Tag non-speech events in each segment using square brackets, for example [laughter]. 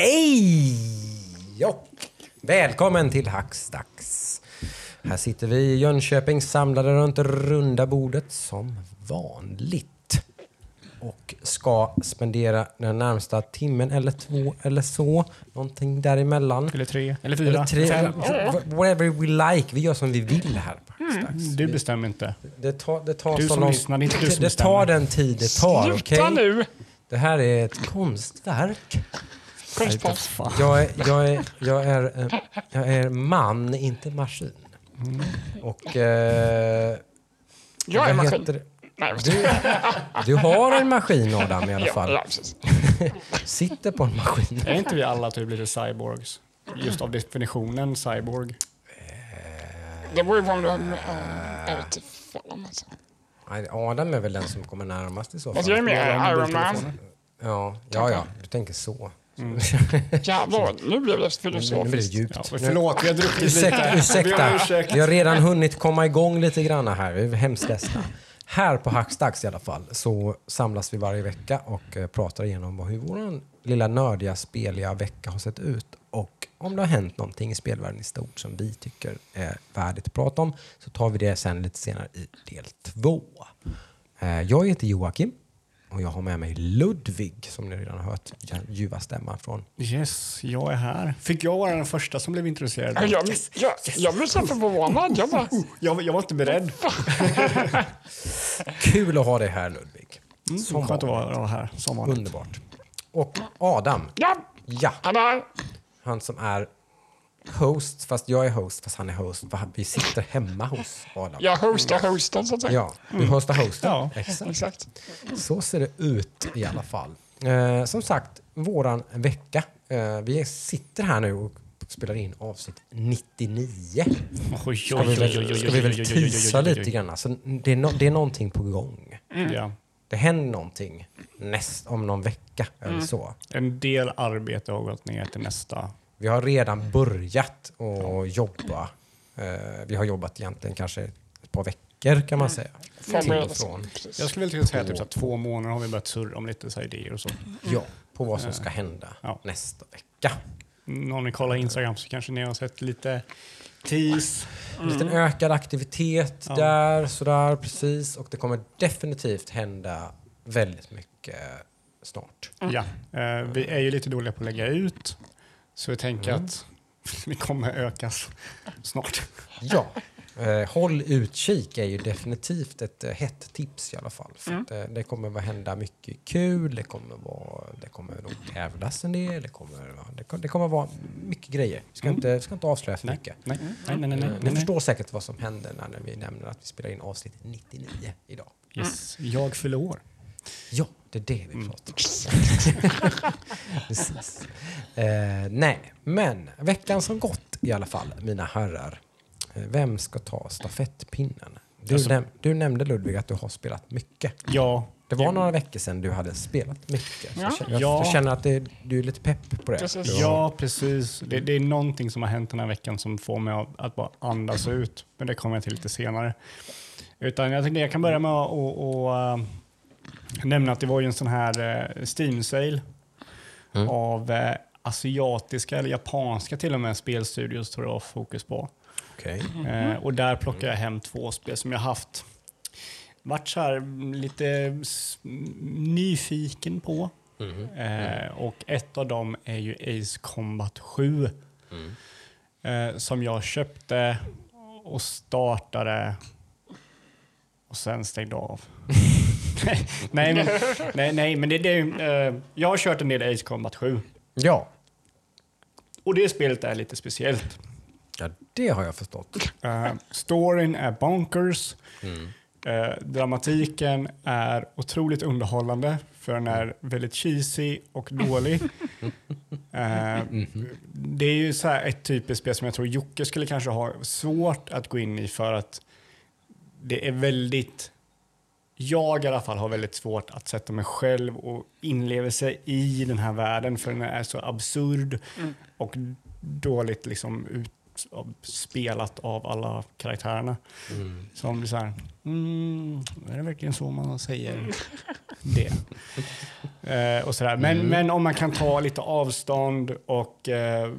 Hej och välkommen till Hackstacks. Här sitter vi i Jönköping samlade runt det runda bordet som vanligt. Och ska spendera den närmsta timmen eller två eller så. Någonting däremellan. Eller tre, eller fyra, Eller tre, fem. whatever we like. Vi gör som vi vill här på Hackstacks. Du bestämmer inte. Det tar, det tar Du så som lång... lyssnar, det är inte du som det tar bestämmer. den tid det tar, okej? Sluta nu! Det här är ett konstverk. Konstpass. Jag är, jag är, jag är, eh, jag är man, inte maskin. Och... Eh, Jag är maskin. heter Du, du har en maskin, Adam, i alla fall. ja. Sitter på en maskin. Är inte vi alla typ lite cyborgs? Just av definitionen cyborg. Det beror ju på om du har... inte fan alltså. Nej, Adam är väl den som kommer närmast i så Fast jag är fall. mer Iron Man. Ja, ja, ja, du tänker så. Jävlar, nu blev det Nu blir det filosofiskt. djupt. Ja, förlåt, vi har druckit Ursäkta, lite. ursäkta. Vi har ursäkt. Vi har redan hunnit komma igång lite grann här. Vi är hemskt ledsna. Här på Hackstacks i alla fall så samlas vi varje vecka och eh, pratar igenom hur vår lilla nördiga, speliga vecka har sett ut och om det har hänt någonting i spelvärlden i stort som vi tycker är värdigt att prata om så tar vi det sen lite senare i del två. Eh, Jag heter Joakim och jag har med mig Ludvig som ni redan har hört ljuva stämman från. Yes, jag är här. Fick jag vara den första som blev introducerad? Jag, jag, jag, jag blev så förvånad. Jag bara... Jag, jag var inte beredd. [laughs] Kul att ha dig här Ludvig. Mm, Som skönt att vara här som vanligt. Underbart. Och Adam, Ja, ja, han som är host, fast jag är host, fast han är host. Vi sitter hemma hos Adam. Jag hostar hosten, så att säga. Ja, du hostar hosten. Ja. Exakt. Exakt. Så ser det ut i alla fall. Eh, som sagt, våran vecka. Eh, vi sitter här nu och spelar in avsnitt 99. Oj, Ska vi väl, ska vi väl teasa lite grann? Alltså, det, är no, det är någonting på gång. Ja. Det händer någonting näst, om någon vecka eller så. En del arbete har gått ner till nästa. Vi har redan börjat att jobba. Eh, vi har jobbat egentligen kanske ett par veckor kan man säga. Till och Förberedelse. från. Precis. Jag skulle väl säga typ här, två månader har vi börjat surra om lite så här idéer och så. Ja, på vad som ska hända Ja. nästa vecka. Om ni kollar Instagram så kanske ni har sett lite tease. En liten ökad aktivitet Ja. där, sådär precis. Och det kommer definitivt hända väldigt mycket snart. Ja, eh, vi är ju lite dåliga på att lägga ut. Så jag tänker att [laughs] vi kommer ökas snart. Ja. Eh, håll utkik är ju definitivt ett eh, hett tips i alla fall. För att, eh, det kommer att hända mycket kul, det kommer, vara, det kommer nog tävlas en del, det kommer, det, kommer- kommer vara mycket grejer. Vi ska, inte, vi ska inte avslöja för mycket. Nej, nej, nej. nej, nej, Eh, Ni nej. förstår säkert vad som händer när vi nämner att vi spelar in avsnitt 99 idag. Yes. Jag fyller år. Ja, det är det vi Mm. pratar om. [laughs] Precis. Eh, nej, men veckan som gått i alla fall, mina herrar. Eh, vem ska ta stafettpinnen? Du, Alltså- näm- du nämnde Ludvig att du har spelat mycket. Ja, Det var några veckor sedan du hade spelat mycket. Ja. jag, känner, jag, Ja. jag känner att det, du är lite pepp på det. Precis. Ja precis. Det, det är någonting som har hänt den här veckan som får mig att, att bara andas ut. Men det kommer jag till lite senare. Utan jag tänkte jag kan börja med att och, och, äh, nämna att det var ju en sån här äh, Steam-sale Mm. av äh, asiatiska eller japanska till och med spelstudios tror jag fokus på. Okej. Eh, och där plockade jag hem två spel som jag haft varit så här mm, lite s- nyfiken på. Mhm. Eh, och ett av dem är ju Ace Combat 7 Mm. eh, som jag köpte och startade och sen stängde av. [laughs] [laughs] nej, men, nej, nej, men det, det, eh, jag har kört en del Ace Combat 7 Ja. och det spelet är lite speciellt. ja, det har jag förstått. Uh, storyn är bonkers. Mm. Eh, dramatiken är otroligt underhållande för den är väldigt cheesy och dålig. [laughs] Eh, Det är ju så här ett typiskt spel som jag tror Jocke skulle kanske ha svårt att gå in i för att det är väldigt jag i alla fall har väldigt svårt att sätta mig själv och inleva sig i den här världen för den är så absurd och dåligt liksom ut, spelat av alla karaktärerna. Mm. Som blir så här, mm, är det verkligen så man säger? [laughs] det. Eh, och sådär. Men, men om man kan ta lite avstånd och eh,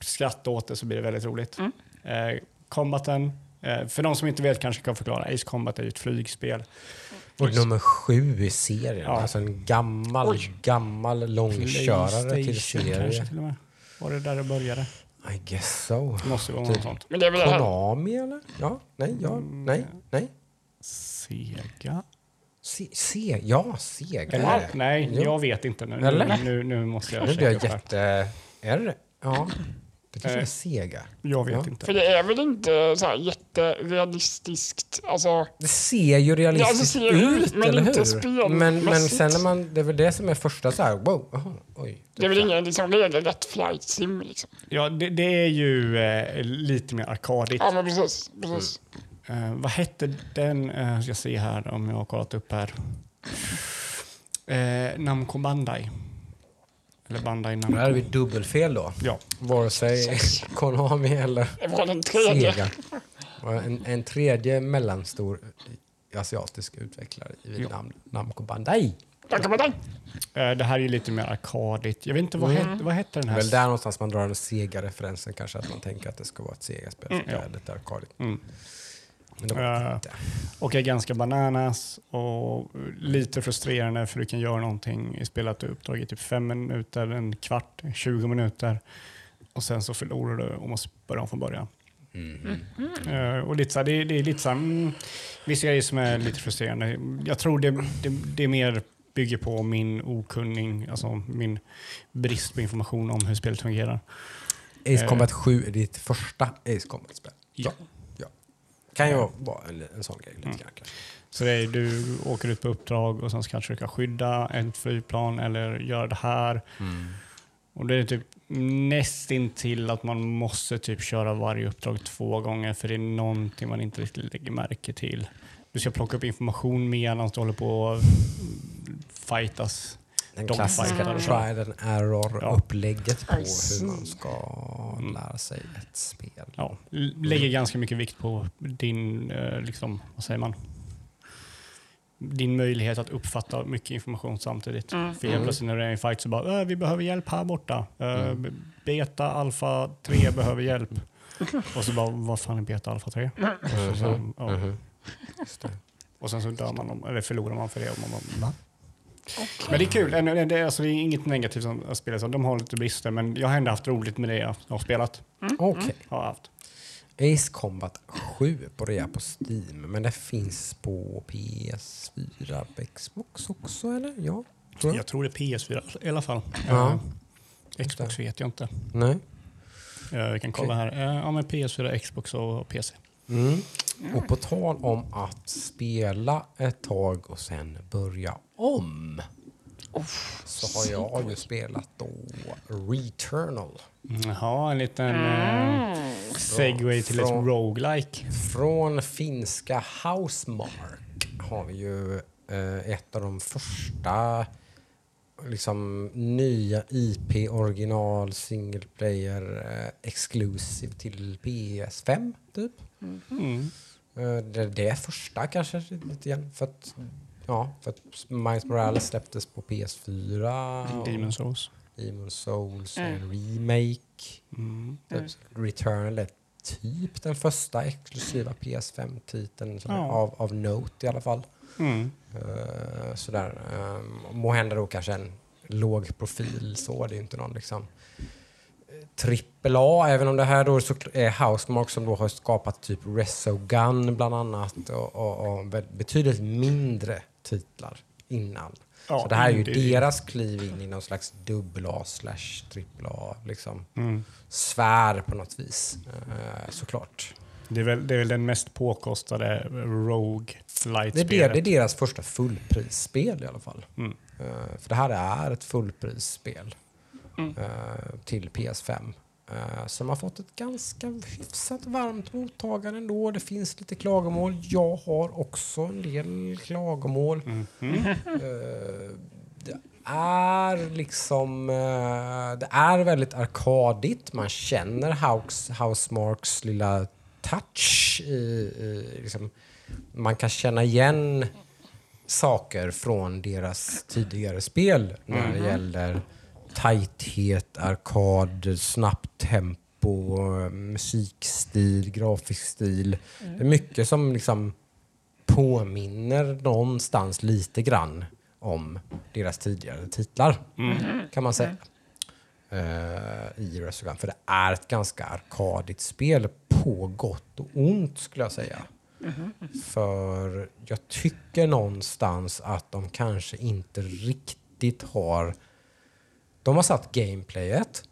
skratta åt det så blir det väldigt roligt. Eh, Combaten, eh, för de som inte vet kanske kan förklara. Ace Combat är ju ett flygspel. Och nummer sju i serien. Ja. Alltså en gammal, Oj. gammal långkörare till PlayStation kanske serie. till och med. Var det där det började? I guess so. Det måste vara Typ. något sånt. Men det är väl det här. Konami eller? Ja, nej, ja, nej, nej. Sega? Se, se, ja, Sega. Eller? Nej, Jo. jag vet inte nu. Nu, nu, nu måste jag Nu blir checka jag jätte... Är det Ja, det kanske är Eh, Sega. Jag vet Ja. inte. För det är väl inte så här jätterealistiskt. Alltså, Det ser ju realistiskt Ja, det ser ut, ut, men eller inte hur? spelmässigt. Men, men sen när man... Det är väl det som är första så här, wow, aha, oj. det är väl ingen liksom regelrätt flight sim liksom. Ja, det, det är ju eh, lite mer arkadigt. Ja, men precis. precis. Eh, vad hette den? Uh, ska se här om jag har kollat upp här. Uh, Namco Bandai. Eller Bandai Namco. Då är vi dubbelfel då. Ja, Vare sig [laughs] Konami eller Det var den tredje. Sega. Och En, en tredje mellanstor asiatisk utvecklare vid Jo. namn Namco Bandai. Där den. Eh, det här är ju lite mer arkadigt. Jag vet inte, vad, hette, vad hette den Det här? är väl där någonstans man drar den Sega-referensen kanske, att man tänker att det ska vara ett Sega-spel. Mm, ja. är lite arkadigt. Mm. Eh, inte. Och är ganska bananas och lite frustrerande för du kan göra någonting i spelet uppdrag i typ fem minuter, en kvart, 20 minuter och sen så förlorar du och måste börja om från början. Eh, och lite så här, det, det är lite så här, mm, vissa grejer som är lite frustrerande. Jag tror det, det, det mer bygger på min okunning, alltså min brist på information om hur spelet fungerar. Ace eh, Combat 7 är ditt första Ace Combat-spel. Ja. Kan ju vara en, en sån grej lite Mm. grann. Så det är, du åker ut på uppdrag och sen ska ska skydda ett flygplan eller göra det här. Och det är typ nästintill att man måste typ köra varje uppdrag två gånger för det är någonting man inte riktigt lägger märke till. Du ska plocka upp information medan du håller på och fightas. Den De klassiska trial and error-upplägget på I see. hur man ska lära sig ett spel. Ja, lägger ganska mycket vikt på din, eh, liksom, vad säger man? Din möjlighet att uppfatta mycket information samtidigt. Mm. För helt plötsligt när det är en fight så bara, "Äh, vi behöver hjälp här borta. Äh, Beta, alfa, 3 [laughs] behöver hjälp. Och så bara, vad fan är beta, alfa, 3? Och, så, så, ja. Mhm. Just det. och sen så dör man, eller förlorar man för det. Och man bara, va? Men det är kul, det är, alltså, det är inget negativt som att spela så. De har lite brister, men jag har ändå haft roligt med det jag har spelat. Okej. Har haft. Ace Combat 7 på rea på Steam, men det finns på PS4, på Xbox också eller? Ja, tror jag. Jag tror det är PS4 i alla fall. Ja. Eh, Xbox vet jag inte. Nej. Eh, Vi kan kolla här. Eh, Ja, men PS4, Xbox och PC. Mm. Och på tal om att spela ett tag och sen börja om så har jag ju spelat då Returnal. Jaha, en liten eh, segway till ett Från- roguelike. Från finska Housemark har vi ju eh, ett av de första liksom nya IP original single player eh, exclusive till PS5 typ. Mm. Eh, det, det är första kanske lite grann för att ja, för att Miles Morales släpptes på PS4 och Demon's Souls. Demon's Souls Mm. en remake. Mm. Typ Returnal är typ den första exklusiva PS5-titeln som är Ja. av, av Note i alla fall. Mm. Uh, sådär. Um, må hända då kanske en låg profil så. Det är inte någon liksom trippel A, även om det här då så är Housemark som då har skapat typ Resogun bland annat och, och, och be- betydligt mindre titlar innan. Ja, så det här är ju deras kliv in i någon slags dubbel A slash trippel A liksom Mm. sfär på något vis. Eh, såklart. Det, är väl, det är väl den mest påkostade rogue Det light är, det, det är deras första fullprisspel i alla fall. Mm. Eh, för det här är ett fullprisspel Mm. eh, till PS5. Uh, som har fått ett ganska hyfsat varmt mottagande ändå. Det finns lite klagomål. Jag har också en del klagomål. Mm. Eh, det är liksom... eh, det är väldigt arkadigt. Man känner House, Housemarks lilla touch. I, i, liksom, man kan känna igen saker från deras tidigare spel när det gäller tajthet, arkad, snabbt tempo, musikstil, grafisk stil. Det är mycket som liksom påminner någonstans lite grann om deras tidigare titlar, kan man säga. Eh, I Resogun. För det är ett ganska arkadigt spel på gott och ont skulle jag säga. För jag tycker någonstans att de kanske inte riktigt har... De har satt gameplayet.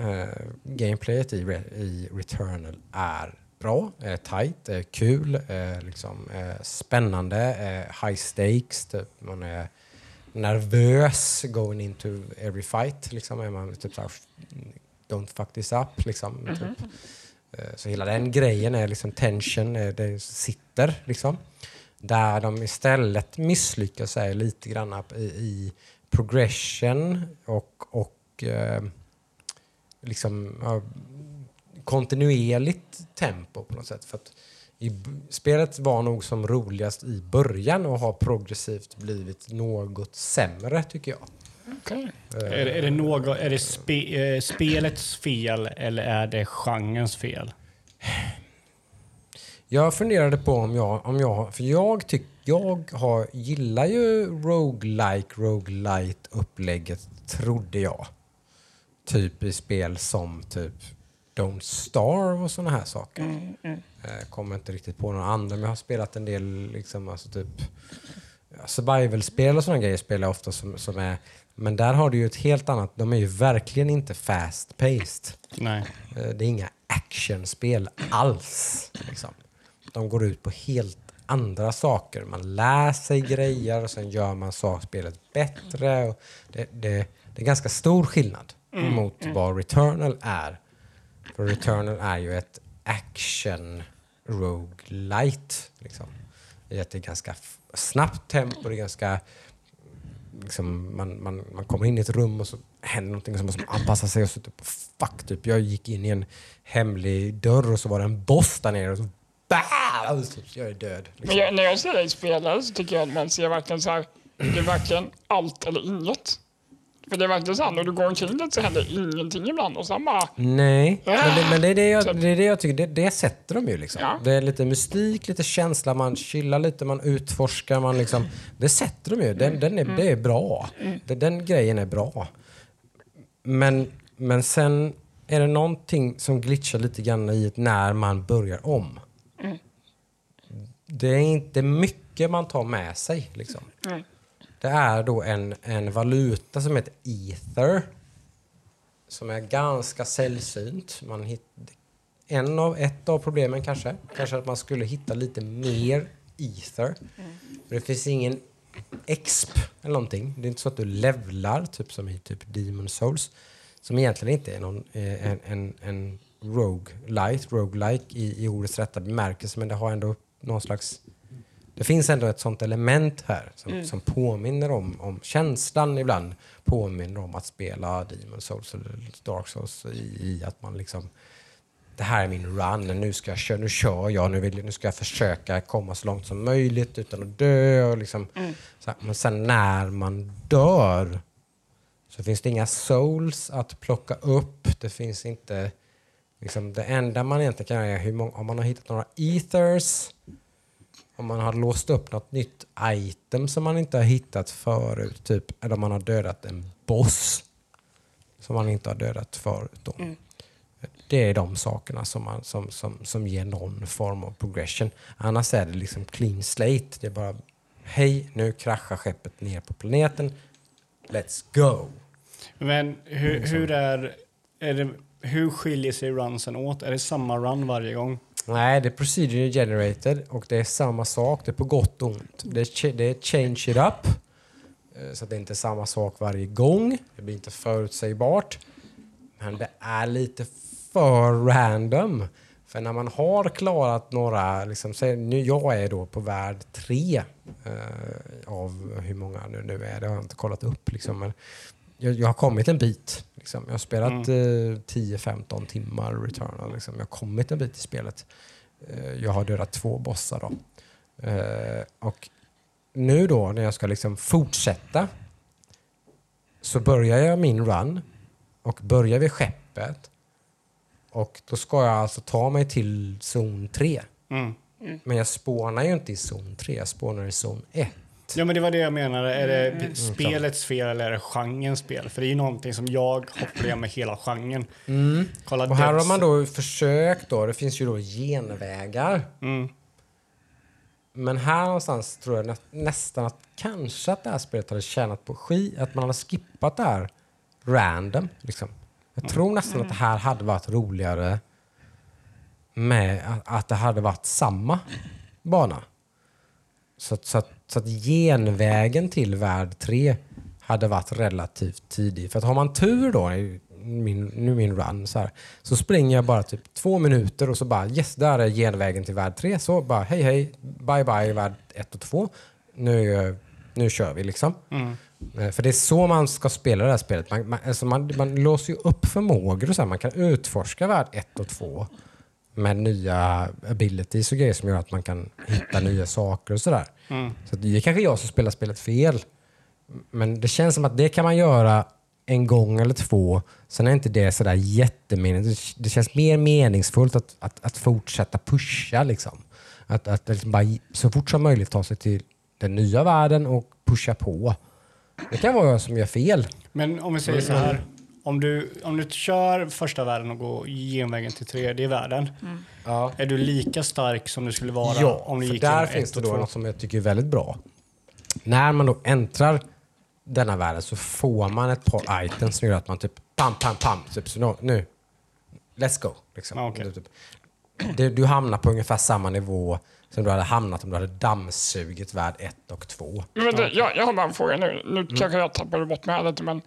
Uh, gameplayet i, Re- i Returnal är bra, är tight, är kul, är liksom, är spännande, är high stakes. Typ. Man är nervös going into every fight. Liksom. Är man typ såhär, don't fuck this up. Liksom, typ. Eh, Så hela den grejen är liksom tension, eh, det sitter liksom. Där de istället misslyckas är lite grann i, i progression och, och eh, liksom ja, kontinuerligt tempo på något sätt. För att i, spelet var nog som roligast i början och har progressivt blivit något sämre tycker jag. Okej. Är, det- är det, något, är det spe, eh, spelets fel eller är det genrens fel? Jag funderade på om jag, om jag för jag, tyck, jag har, gillar ju roguelike, roguelite upplägget, trodde jag. Typ i spel som typ Don't Starve och såna här saker. Eh, kommer inte riktigt på några andra, men jag har spelat en del liksom, alltså typ survival-spel och sådana grejer spelar jag ofta som, som är men där har du ju ett helt annat, de är ju verkligen inte fast-paced. Nej. Eh, Det är inga actionspel alls. Liksom. De går ut på helt andra saker. Man lär sig grejer och sen gör man sakspelet bättre. Och det, det, det är ganska stor skillnad mot vad Returnal är. För Returnal är ju ett action roguelite. Liksom. I att det är ganska snabbt tempo, det är ganska liksom, man, man, man kommer in i ett rum och så händer någonting som måste anpassa sig och så typ, fuck, typ, jag gick in i en hemlig dörr och så var det en boss där nere och så, bah, så jag är död. Men Liksom. jag, när jag ser dig spela så tycker jag att man ser verkligen så här, det är verkligen allt eller inget. För det är verkligen så här, när du går omkring det så händer ingenting ibland och sen bara, Nej, men, det, men det, är det, jag, Typ. det är det jag tycker, det, det sätter de ju liksom. Ja. Det är lite mystik, lite känsla, man chillar lite, man utforskar, man liksom, det sätter de ju. Den, den är, Det är bra. Det, den grejen är bra. Men, men sen är det någonting som glitchar lite grann i när man börjar om. Det är inte mycket man tar med sig. Liksom. Nej. Det är då en, en valuta som heter ether. Som är ganska sällsynt. Man en av, ett av problemen kanske, kanske att man skulle hitta lite mer ether. För det finns ingen exp eller någonting. Det är inte så att du levlar, typ som i typ Demon Souls. Som egentligen inte är någon, eh, en, en, en roguelite, roguelike i, i ordets rätta bemärkelse. Men det har ändå någon slags det finns ändå ett sånt element här som, som påminner om, om känslan ibland. Påminner om att spela Demon Souls eller Dark Souls i, i att man liksom det här är min run, nu, ska jag köra, nu kör jag, nu, vill, nu ska jag försöka komma så långt som möjligt utan att dö. Och liksom, så här, men sen när man dör så finns det inga souls att plocka upp. Det finns inte... Liksom, det enda man egentligen kan göra är hur många, om man har hittat några ethers om man har låst upp något nytt item som man inte har hittat förut, typ, eller om man har dödat en boss som man inte har dödat förut. Då. Det är de sakerna som, man, som, som, som ger någon form av progression. Annars är det liksom clean slate. Det är bara, hej, nu kraschar skeppet ner på planeten. Let's go! Men hur, hur, är, är det, hur skiljer sig runsen åt? Är det samma run varje gång? Nej, det är procedure generated och det är samma sak. Det är på gott och ont. Det är, det är change it up. Eh, så att det inte är samma sak varje gång. Det blir inte förutsägbart. Men det är lite för random. För när man har klarat några, liksom, säg, nu jag är då på värld tre eh, av hur många nu, nu är, det har jag inte kollat upp. Liksom, men jag, jag har kommit en bit. Liksom. Jag har spelat eh, 10-15 timmar Returnal. Liksom. Jag har kommit en bit i spelet. Eh, jag har dödat två bossar då. Eh, och nu då när jag ska liksom fortsätta så börjar jag min run och börjar vid skeppet och då ska jag alltså ta mig till zon 3. Mm. Men jag spånar ju inte i zon 3, jag spånar i zon 1. Ja, men det var det jag menade. Är det Mm, spelets fel eller är det genrens fel? För det är ju någonting som jag har problem med hela genren. Kolla Mm. Och här har man då försökt då, det finns ju då genvägar. Mm. Men här någonstans tror jag nä nästan att kanske att det här spelet hade tjänat på skit, att man hade skippat det här random. Liksom. Jag tror nästan att det här hade varit roligare med att, att det hade varit samma bana. Så, så, att, så att genvägen till värld 3 hade varit relativt tidig. För att har man tur då, min, nu min run, så, här, så springer jag bara typ två minuter och så bara yes, där är genvägen till värld 3. Så bara hej hej, bye bye värld 1 och 2. Nu, nu kör vi liksom. Eh, För det är så man ska spela det här spelet. Man, man, alltså man, man låser ju upp förmågor och så här. Man kan utforska värld 1 och 2 med nya abilities och grejer som gör att man kan hitta nya saker och sådär. Så att det är kanske jag som spelar spelet fel. Men det känns som att det kan man göra en gång eller två. Sen är inte det sådär jättemeningsfullt. Det känns mer meningsfullt att, att, att fortsätta pusha. Liksom. Att, att liksom bara så fort som möjligt ta sig till den nya världen och pusha på. Det kan vara jag som gör fel. Men om vi säger så här. Om du, om du kör första världen och går genvägen till tredje världen. Ja. Är du lika stark som du skulle vara Ja, om du för gick där genom finns det då något som jag tycker är väldigt bra. När man då äntrar denna världen så får man ett par items som gör att man typ pam, pam, pam. Typ, så nu, nu, let's go. Liksom. Ja, okej. Du, typ, du, du hamnar på ungefär samma nivå som du hade hamnat om du hade dammsugit värld 1 och 2. Men vänta, jag, jag har bara en fråga nu. Nu kanske jag tappade bort mig här lite, men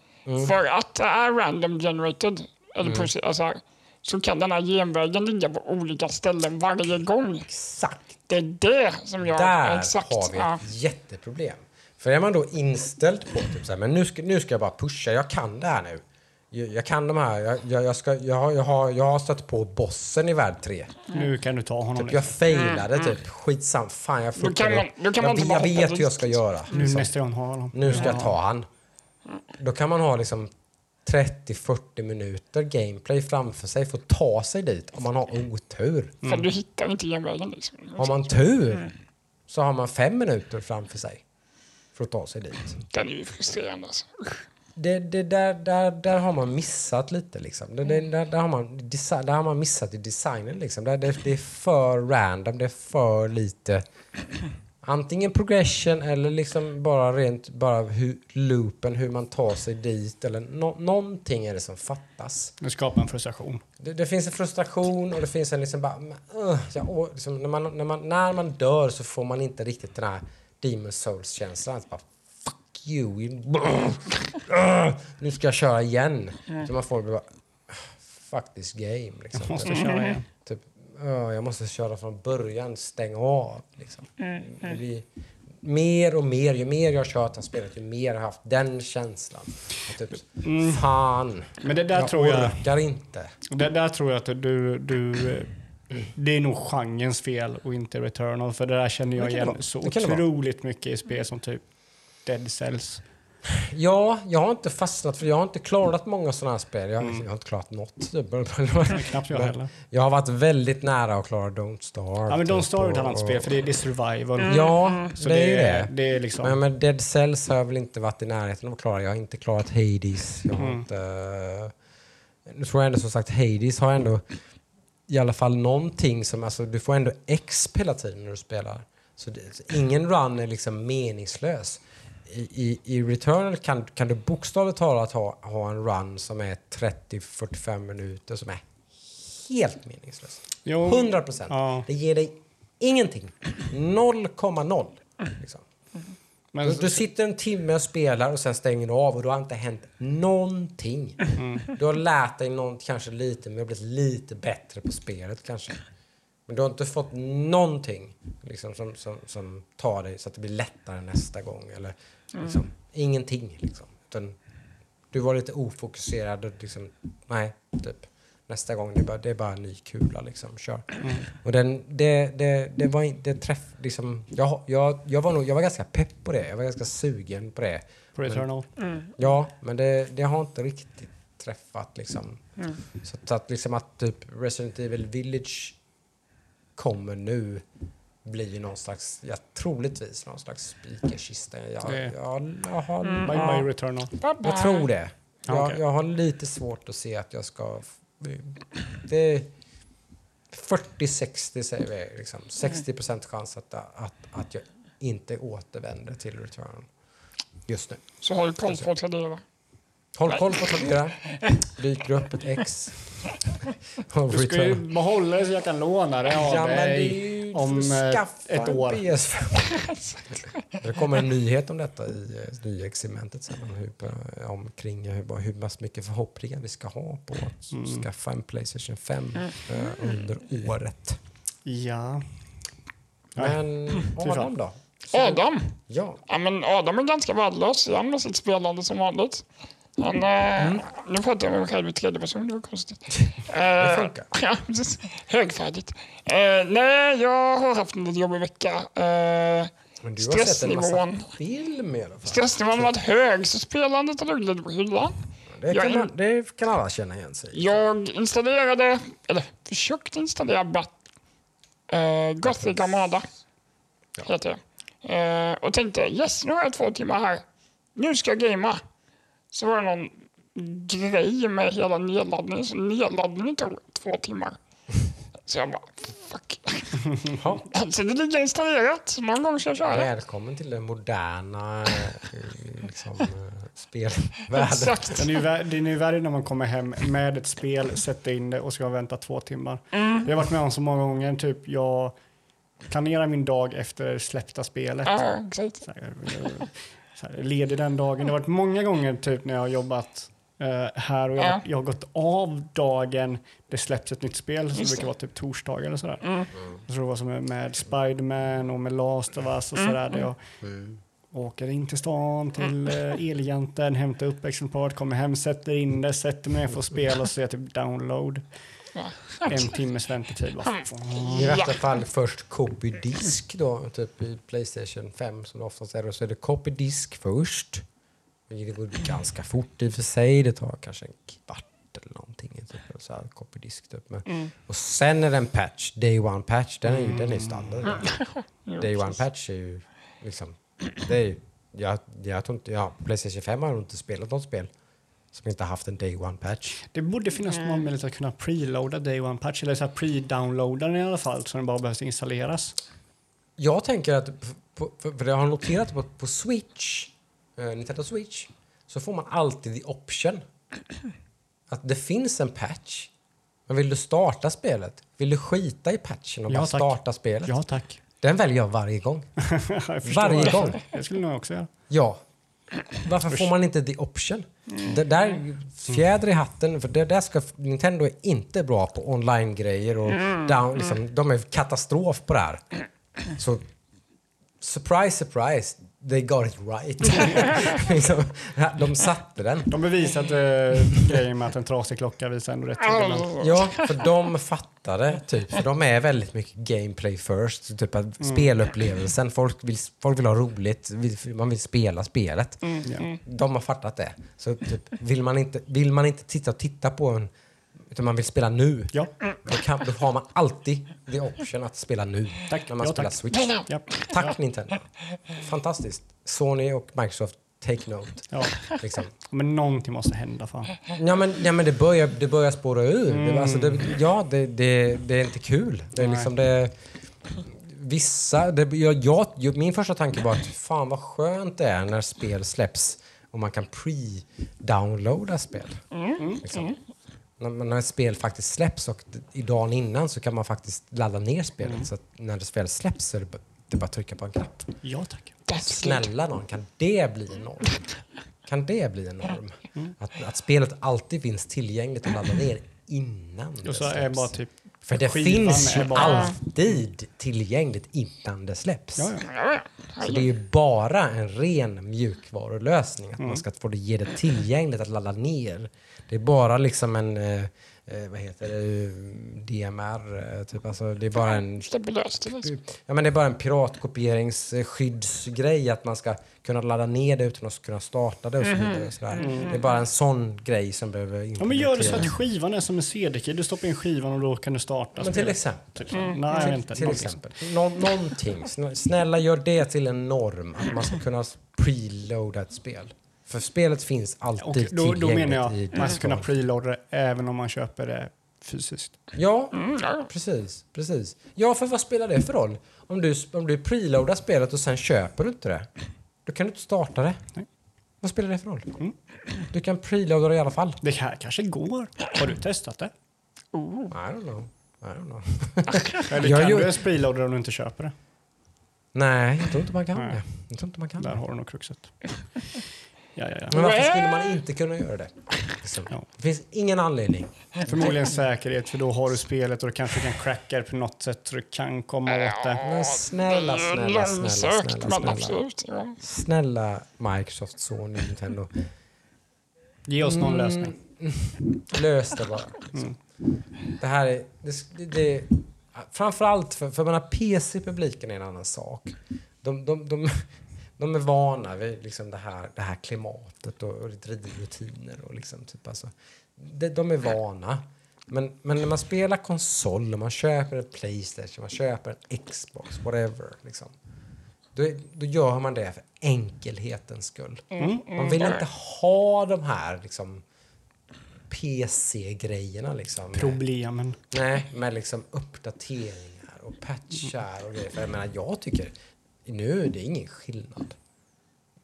för att det är random generated, eller precis, alltså, så kan den här genvägen ligga på olika ställen varje gång. Exakt. Det är det som jag... Där exakt, har vi ja. ett jätteproblem. För är man då inställd på typ så här, men nu ska, nu ska jag bara pusha, jag kan det här nu. Jag, jag kan de här, jag, jag, jag, ska, jag, har, jag, har, jag har stött på bossen i värld 3. Nu kan du ta honom. Typ, jag failade typ, skitsam, fan jag Mm, Då kan fuckade man- då kan man jag, inte bara jag vet hur jag ska göra. nu Liksom. nästa gång har honom. Nu ska jag ta han. Då kan man ha liksom 30-40 minuter gameplay framför sig för att ta sig dit om man har otur. För du hittar inte genvägen. Liksom. Har man tur så har man fem minuter framför sig för att ta sig dit. Den är ju frustrerande. Alltså. Det, det där, där, där har man missat lite. Liksom. Det, det, där, där, har man, där har man missat i designen. Liksom. Det, det, det är för random, det är för lite antingen progression eller liksom bara rent bara hur, loopen, hur man tar sig dit. Eller nå någonting är det som fattas. Nu skapar en frustration. Det, det finns en frustration och det finns en liksom bara... Uh, ja, liksom, när, man, när, man, när man dör så får man inte riktigt den här Demon Souls-känslan. Att Bara, Fuck you! [laughs] Uh, nu ska jag köra igen. Så man får bara... Fuck this game. Liksom. Jag måste köra igen. Typ, uh, jag måste köra från början, stäng av. Liksom. Mm, Det blir mer och mer, ju mer jag har kört det spelet, ju mer har jag haft den känslan. Och typ, fan, Men det där jag tror jag... orkar inte. Det där tror jag att du, du... Det är nog genrens fel och inte Returnal. För det där känner jag igen så otroligt mycket i spel som typ Dead Cells. Ja, jag har inte fastnat för jag har inte klarat många sådana här spel. Jag, jag har inte klarat något. Knappt jag Men heller. Jag har varit väldigt nära att klara Don't Starve. Ja men Don't typ, Starve är ett annat spel för det är, det är survival. Ja, Så det är ju det, det. det är liksom... Men med Dead Cells har jag väl inte varit i närheten av att klara. Jag har inte klarat Hades. Jag har inte... Nu tror jag ändå som sagt Hades har ändå i alla fall någonting som... Alltså, du får ändå XP hela tiden när du spelar. Så, det, ingen run är liksom meningslös. I, i, Returnal kan, kan du bokstavligt talat ha, ha en run som är 30-45 minuter som är helt meningslös. Jo, 100 procent. Ja. Det ger dig ingenting. 0,0. Liksom. men, Du, du sitter en timme och spelar och sen stänger du av och då har inte hänt någonting. Mm. Du har lärt dig något, kanske lite, men blivit lite bättre på spelet kanske. Men du har inte fått någonting liksom, som, som, som tar dig så att det blir lättare nästa gång. Eller, liksom, Ingenting. Liksom. Utan, du var lite ofokuserad och liksom, nej, typ. nästa gång. Det är bara, det är bara en ny kula liksom. Kör. Och den, det, det, det var inte träff... Liksom, jag, jag, jag, var nog, jag var ganska pepp på det. Jag var ganska sugen på det. På Returnal. Ja, men det, det har inte riktigt träffat liksom. Så, att- så att liksom att typ Resident Evil Village kommer nu blir någon slags, ja, troligtvis någon slags spikerkista. Jag, Det- jag, jag, har, By, ja, by Returnal. jag tror det. Jag, Okej. jag har lite svårt att se att jag ska... Det är 40-60 säger vi. Liksom. 60 procent chans att, att, att jag inte återvänder till Return. Just nu. Så håll koll på Tradera. Håll koll på Tradera. Dyker upp ett X. Och Du ska ju behålla det så jag kan låna det av Ja, men det är dig ju om eh, skaffa ett år. PS5. [laughs] det kommer en nyhet om detta i eh, nyhetsegmentet sen. Om hur, eh, om kring hur, bara hur pass mycket förhoppningar vi ska ha på att Mm. skaffa en Playstation 5 eh, under året. Ja. Men. [clears throat] Adam då? Adam. Ja. Ja, men Adam är ganska värdelös igen med sitt spelande som vanligt. Han, eh, Nu pratar jag med mig själv i tredje person, det var konstigt. [laughs] Det Eh, funkar. Ja, precis. Högfärdigt. Eh, nej, jag har haft en lite jobbig vecka. Eh, Men du har sett en massa film i alla fall. stressnivån har varit hög, så spelandet har legat lite på hyllan. Det kan, man, det kan alla känna igen sig. Jag installerade, eller försökte installera Bat, eh, Gothic Armada. Ja. Heter det. Eh, och tänkte yes, nu har jag två timmar här. Nu ska jag gamea. Så var det någon grej med hela nedladdningen, så nedladdningen tog två timmar. Så jag bara, fuck. [laughs] Ja. Alltså det ligger installerat, så någon gång ska jag köra det. Välkommen till den moderna eh, liksom, eh, spelvärlden. Exakt. Den är, ju är värre när man kommer hem med ett spel, sätter in det och ska vänta två timmar. Det har jag varit med om så många gånger. Typ jag planerar min dag efter det släppta spelet. Ja, exakt. Här, ledig den dagen. Det har varit många gånger typ när jag har jobbat eh, här och jag, Ja. jag har gått av dagen det släpps ett nytt spel. Just brukar vara typ torsdag eller sådär. Mm. Jag tror det var som med Spiderman och med Last of Us och sådär. Där jag åker in till stan till eh, Elgiganten, hämtar upp exemplaret, kommer hem, sätter in det, sätter mig att spela och så är typ download. En timmes väntetid. Bara, I värsta fall först copy-disk då, typ i Playstation 5 som det oftast är. Och så är det copy-disk först. Det går ganska fort i och för sig. Det tar kanske en kvart eller någonting. Typ, så här, copy-disk typ. Men, Mm. Och sen är det en patch, day one patch. Den är ju den är standard. [laughs] Jo, Day one patch är ju liksom... Det är, ju- jag, jag tror inte... Ja, Playstation 5 har nog inte spelat något spel som inte haft en day one patch. Det borde finnas någon möjlighet att kunna preloada Day One Patch eller så här pre-downloada den i alla fall så den bara behövs installeras. Jag tänker att, för, jag har noterat på, på Switch, eh, Nintendo Switch, så får man alltid the option [clears throat] att det finns en patch. Men vill du starta spelet? Vill du skita i patchen och Ja, bara tack. starta spelet? Ja tack. Den väljer jag varje gång. [laughs] jag Varje det. gång. Det skulle nog också göra. Ja. Varför får man inte the option? Det där, fjäder i hatten, för det där ska, Nintendo är inte bra på online-grejer och down, liksom, de är katastrof på det här. Så surprise, surprise, they got it right. [laughs] liksom, de satte den. De bevisade grejen med att en trasig klocka visar ändå rätt. [laughs] Ja, för de fattade, typ. För de är väldigt mycket gameplay first. Typ att spelupplevelsen. Folk vill, folk vill ha roligt. Man vill spela spelet. Ja. De har fattat det. Så typ, vill, man inte, vill man inte titta och titta på en utan man vill spela nu, Ja, då, kan, då har man alltid the option att spela nu. Tack. När man Ja, spelar tack. Switch. ja, Tack Nintendo. Fantastiskt. Sony och Microsoft, take note. ja. Liksom. Men någonting måste hända fan. Ja men, ja, men det, börjar, det börjar spåra ur. Det, alltså, det, ja, det, det, det är inte kul. Det är Nej. liksom det... Vissa... Det, jag, jag, min första tanke var att fan vad skönt det är när spel släpps och man kan pre-downloada spel. Liksom. När, när ett spel faktiskt släpps och i dagen innan så kan man faktiskt ladda ner spelet. Så att när det spelet släpps så är det, bara- det är att trycka på en knapp. Ja tack. That's. Snälla någon, kan det bli en norm? Kan det bli en norm? Att, att spelet alltid finns tillgängligt att ladda ner innan det Och så är släpps. bara typ... För det finns ju är bara- alltid tillgängligt innan det släpps. Ja, ja. Så det är ju bara en ren mjukvarulösning. Att man ska få det, ge det tillgängligt att ladda ner. Det är bara liksom en, eh, eh, vad heter det, DMR, eh, typ alltså det är bara en. Ja, men det är bara en piratkopieringsskyddsgrej att man ska kunna ladda ner det utan att kunna starta det och så vidare. Och sådär. Det är bara en sån grej som behöver Ja, men gör det så att skivan är som en CD-key. Du stoppar in skivan och då kan du starta Men till spelet. exempel. Så. Nej, jag vet inte. Till exempel. Nå någonting. Snä- Snälla gör det till en norm. Att man ska kunna preloada ett spel. För spelet finns Och alltid då, då tillgängligt menar i jag att man ska kunna preloada det även om man köper det fysiskt. Ja, Mm, ja. precis, precis. Ja, för vad spelar det för roll? Om du, om du preloadar spelet och sen köper du inte det, då kan du inte starta det. Nej. Vad spelar det för roll? Mm. Du kan preloada det i alla fall. Det här kanske går. Har du testat det? Oh. I don't know. I don't know. [laughs] Eller kan gör- du ens preloada om du inte köper det? Nej, jag tror inte man kan Nej. det. Jag tror inte man kan Där det. har du nog kruxet. Ja, ja, ja. Men varför skulle man inte kunna göra det? Liksom. Ja. Det finns ingen anledning. Förmodligen säkerhet, för då har du spelet och du kanske kan cracka det på något sätt så du kan komma åt det. Men snälla, snälla, snälla, snälla, snälla. Snälla Microsoft, Sony, Nintendo. Ge oss någon Mm. lösning. Lös det bara. Mm. Det här är... Det, det, framförallt för, för menar, PC-publiken är en annan sak. De, de, de, de är vana vid liksom det, här, det här klimatet och, och rutiner. Och liksom, typ, alltså, de, de är vana. Men, men när man spelar konsol, man köper en Playstation, man köper en Xbox, whatever. Liksom, då, då gör man det för enkelhetens skull. Mm. Man vill inte ha de här liksom, PC-grejerna. Liksom, med- Problemen. Nej, med liksom uppdateringar och patchar och grejer. För jag menar, jag tycker nu är det ingen skillnad.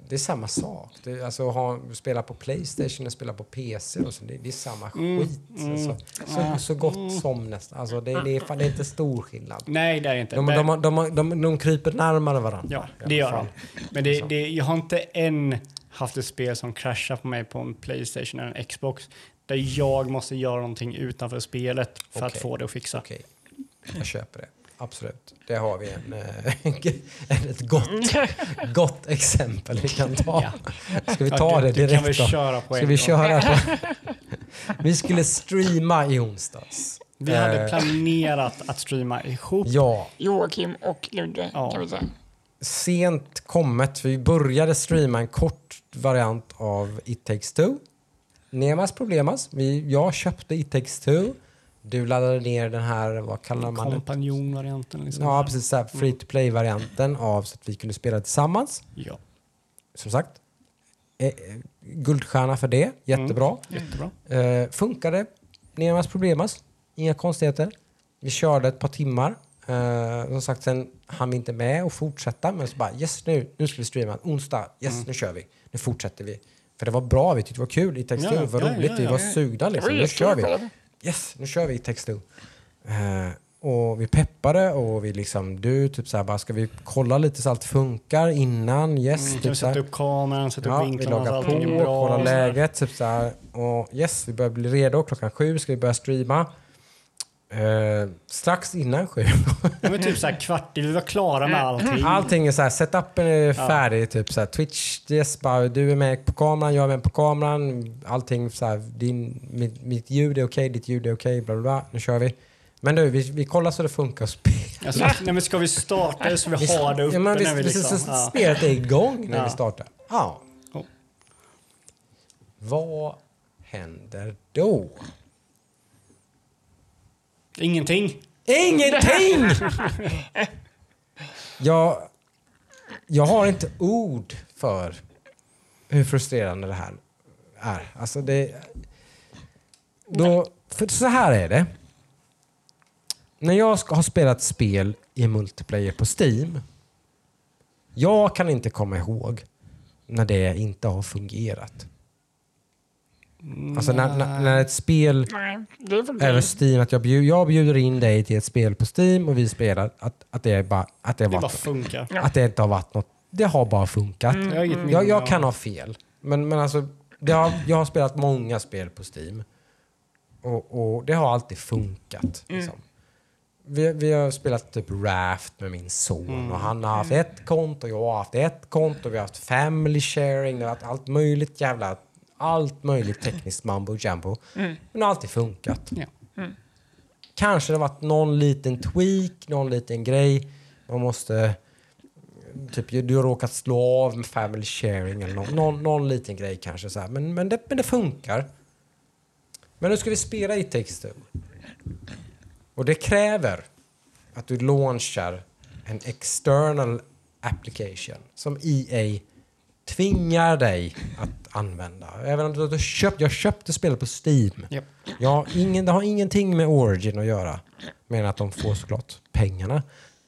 Det är samma sak. Det är, alltså, ha, spela på Playstation och spela på PC, och så, det, det är samma skit. Alltså, så, så gott som nästan. Alltså, det, det, är, fan- det är inte stor skillnad. Nej, det är inte. De, de, de, de, de, kryper närmare varandra. Ja, det gör de. Men det, det, jag har inte än haft ett spel som kraschar på mig på en Playstation eller en Xbox där jag måste göra någonting utanför spelet för att Okej. få det att fixa. Okej, jag köper det. Absolut. Det har vi en, eh, [laughs] ett gott, [laughs] gott exempel vi kan ta. Ska vi ta Ja, det direkt då? köra på Ska en vi köra på? [laughs] Vi skulle streama i onsdags. Vi hade Eh, planerat att streama ihop. Ja, Joakim och Ludde Ja. kan vi säga. sent kommet. Vi började streama en kort variant av It takes two. Nemas problemas. Vi, jag köpte It takes two. Du laddade ner den här, vad kallar man det? Kompanjonvarianten. Liksom. Ja, precis. så här Free to play-varianten av så att vi kunde spela tillsammans. Ja, Som sagt, eh, guldstjärna för det. Jättebra. jättebra. Eh, funkade. Nemas problemas. Inga konstigheter. Vi körde ett par timmar. Eh, som sagt, sen hann vi inte med att fortsätta. Men så bara, yes nu, nu ska vi streama. Onsdag, yes Mm. nu kör vi. Nu fortsätter vi. För det var bra, vi tyckte det var kul i text Ja, det var ja, roligt, ja, vi ja, var ja. sugna liksom. Var Nu kör vi. Yes, nu kör vi i text eh, Och vi peppade och vi liksom, du typ så här bara, ska vi kolla lite så allt funkar innan? Yes, Mm, kan typ vi så här. sätta upp kameran, sätta Ja, upp vi vinklarna så loggar allting är på, bra. och så här. läget. Typ så här. Och yes, vi börjar bli redo. Klockan sju ska vi börja streama. Eh, strax innan sju. Ja, men typ så här kvart, vi var klara med allting. Allting är så här, setupen är färdig. Typ så här, Twitch, yes, bara, du är med på kameran, jag är med på kameran. Allting så här, din, mitt, mitt ljud är okej, ditt ljud är okej, bla bla bla. Nu kör vi. Men du, vi, vi kollar så det funkar. Alltså, nej, men ska vi starta det så vi har det uppe Ja, men visst, när vi liksom... så Ja. spelet är igång när Ja. vi startar. Ja. Oh. Vad händer då? Ingenting. Ingenting! [laughs] jag, jag har inte ord för hur frustrerande det här är. Alltså det... Då, för så här är det. När jag ska ha spelat spel i multiplayer på Steam. Jag kan inte komma ihåg när det inte har fungerat. Alltså när, när, när ett spel Nej, över. Steam att jag, bjud, jag bjuder in dig till ett spel på Steam och vi spelar att, att det är bara att det, har Det bara varit, funkar. Ja. att det inte har varit något. Det har bara funkat. Jag har inget minne Jag, jag kan ha fel. Men, men alltså, det har, jag har spelat många spel på Steam. Och, och det har alltid funkat. Liksom. Vi, vi har spelat typ Raft med min son och han har haft ett konto, jag har haft ett konto, vi har haft family sharing, det har varit allt möjligt jävla... allt möjligt tekniskt mambo jumbo. Men det har alltid funkat. Ja. Kanske det har varit någon liten tweak, någon liten grej. Man måste... Typ, du har råkat slå av med family sharing eller någon, någon, någon liten grej kanske. Så här. Men, men, det, men det funkar. Men nu ska vi spela It takes two. Och det kräver att du launchar en external application som EA tvingar dig att använda. Även om du köpt, jag köpte spelet på Steam. Japp. Jag har ingen, det har ingenting med Origin att göra. Mer än att de får såklart pengarna.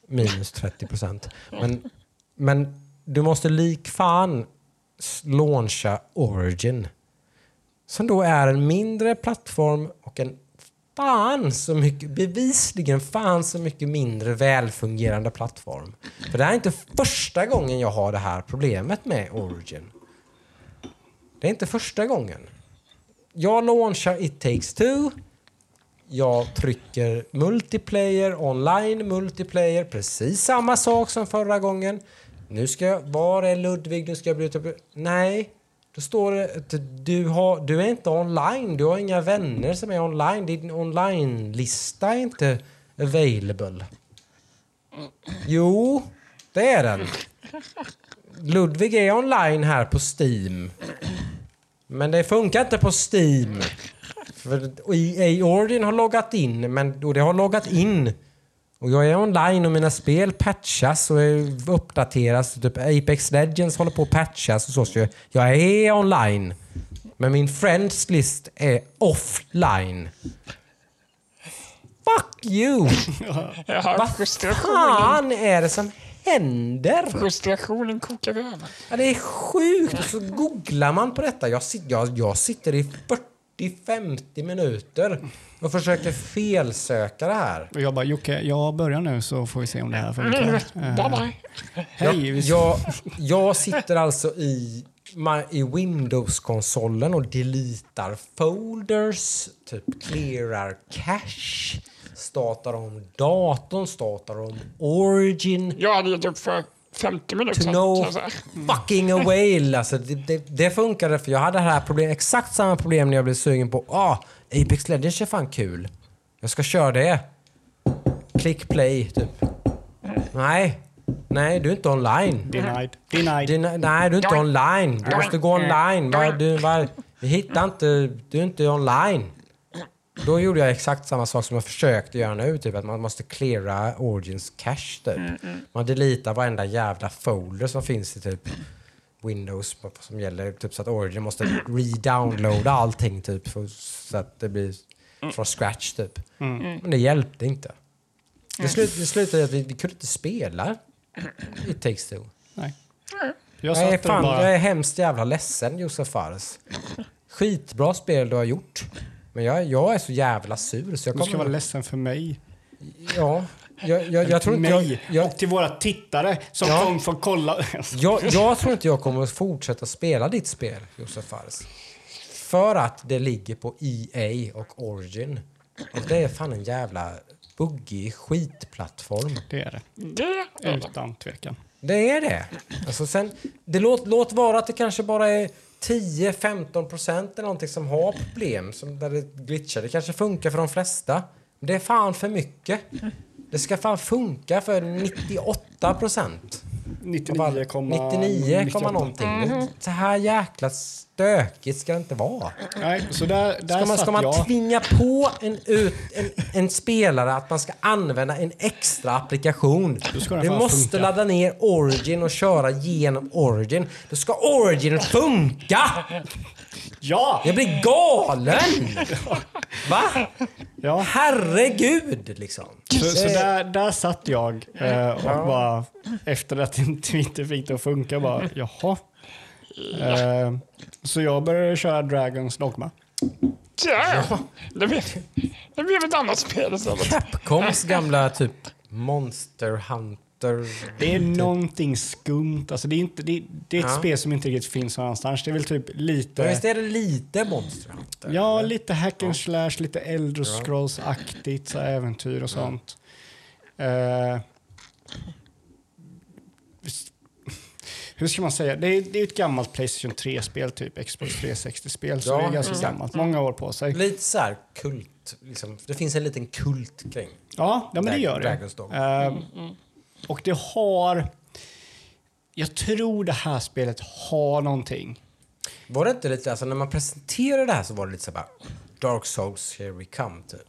Minus 30 procent. Men, men du måste lik fan launcha Origin. Som då är en mindre plattform och en fan så mycket, bevisligen fan så mycket mindre välfungerande plattform. För det här är inte första gången jag har det här problemet med Origin. Det är inte första gången. Jag launchar It takes two. Jag trycker multiplayer, online multiplayer, precis samma sak som förra gången. Nu ska jag, var är Ludvig? Nu ska jag bryta upp. Nej, då står det att du, har, du är inte online. Du har inga vänner som är online. Din online-lista är inte available. Jo, det är den. Ludvig är online här på Steam. Men det funkar inte på Steam. För EA Origin har loggat in, men och det har loggat in. Och jag är online och mina spel patchas och uppdateras. Typ Apex Legends håller på att patchas och så. så jag, jag är online. Men min friends list är offline. Fuck you! [laughs] Vad fan är det som händer? Frustrationen kokar över. Ja, det är sjukt. Och så googlar man på detta. Jag, sit, jag, jag sitter i 40-50 minuter och försöker felsöka det här. Och jag bara, Jocke, jag börjar nu så får vi se om det här funkar. Bye Eh, bye. Hej, vi Jag, jag sitter alltså i, i Windows-konsolen och deletar folders, typ clearar cache, startar om datorn, startar om origin. Jag hade gett upp för 50 minuter To sedan. no säga. fucking away. Alltså, det, det, det funkade för jag hade det här problem, exakt samma problem när jag blev sugen på ah, Apex Legends är fan kul. Jag ska köra det. Click play, typ. Nej. Nej, du är inte online. Denied. Denied. Du, nej, du är inte online. Du måste gå online. Va, du, va, vi hittar inte... Du är inte online. Då gjorde jag exakt samma sak som jag försökte göra nu. Typ att man måste cleara Origins cache. Typ. Man deletar varenda jävla folder som finns i typ Windows som gäller. Typ så att Origin måste re-downloada allting typ för, så att det blir från scratch typ. Men det hjälpte inte. Det, slut, det slutade i att vi, vi kunde inte spela It takes two. Nej. Jag Jag är, fan, bara... jag är hemskt jävla ledsen Josef Fares. Skitbra spel du har gjort. Men jag, jag är så jävla sur så jag Du ska vara kommer... ledsen för mig. Ja, jag, jag, jag tror inte mig jag, jag, och till våra tittare som Ja. kom för att kolla. [laughs] jag, jag tror inte jag kommer att fortsätta spela ditt spel, Josef Fares. För att det ligger på EA och Origin. Och det är fan en jävla buggig skitplattform. Det är det. Det är det. Utan tvekan. Det är det. Alltså sen, det låt, låt vara att det kanske bara är 10-15 procent är någonting som har problem, som där det glitchar. Det kanske funkar för de flesta. Men det är fan för mycket. Det ska fan funka för 98 procent. 99, 99, komma någonting. Så här jäkla stökigt ska det inte vara. Nej, så där, där Ska man, ska man jag. tvinga på en, ut, en, en spelare att man ska använda en extra applikation? Du måste funka. ladda ner Origin och köra genom Origin. Då ska Origin funka! Ja! Jag blir galen! [laughs] Va? ja. Herregud, liksom. Så, så där, där satt jag eh, och bara efter att inte inte fick det att funka bara jaha. Eh, så jag började köra Dragons Dogma. Ja. Det, blev, det blev ett annat spel istället. Capcoms gamla typ Monster Hunter... Det är någonting skumt. Alltså det, är inte, det, det är ett Ja. spel som inte riktigt finns någon annanstans. Det är väl typ Ja, lite... visst är det lite Monster Hunter? Ja, eller? lite hack and slash, lite Elder Scrolls-aktigt, så äventyr och sånt. Eh, [laughs] hur ska man säga, det är, det är ett gammalt Playstation 3-spel, typ Xbox 360-spel, så Ja, det är ganska exakt. gammalt, många år på sig. Lite så här kult. Liksom. Det finns en liten kult kring Ja, ja men det gör det. Dragon's Dogma. Och det har... Jag tror det här spelet har någonting. Var det inte lite, alltså när man presenterade det här så var det lite så bara Dark Souls, here we come, typ.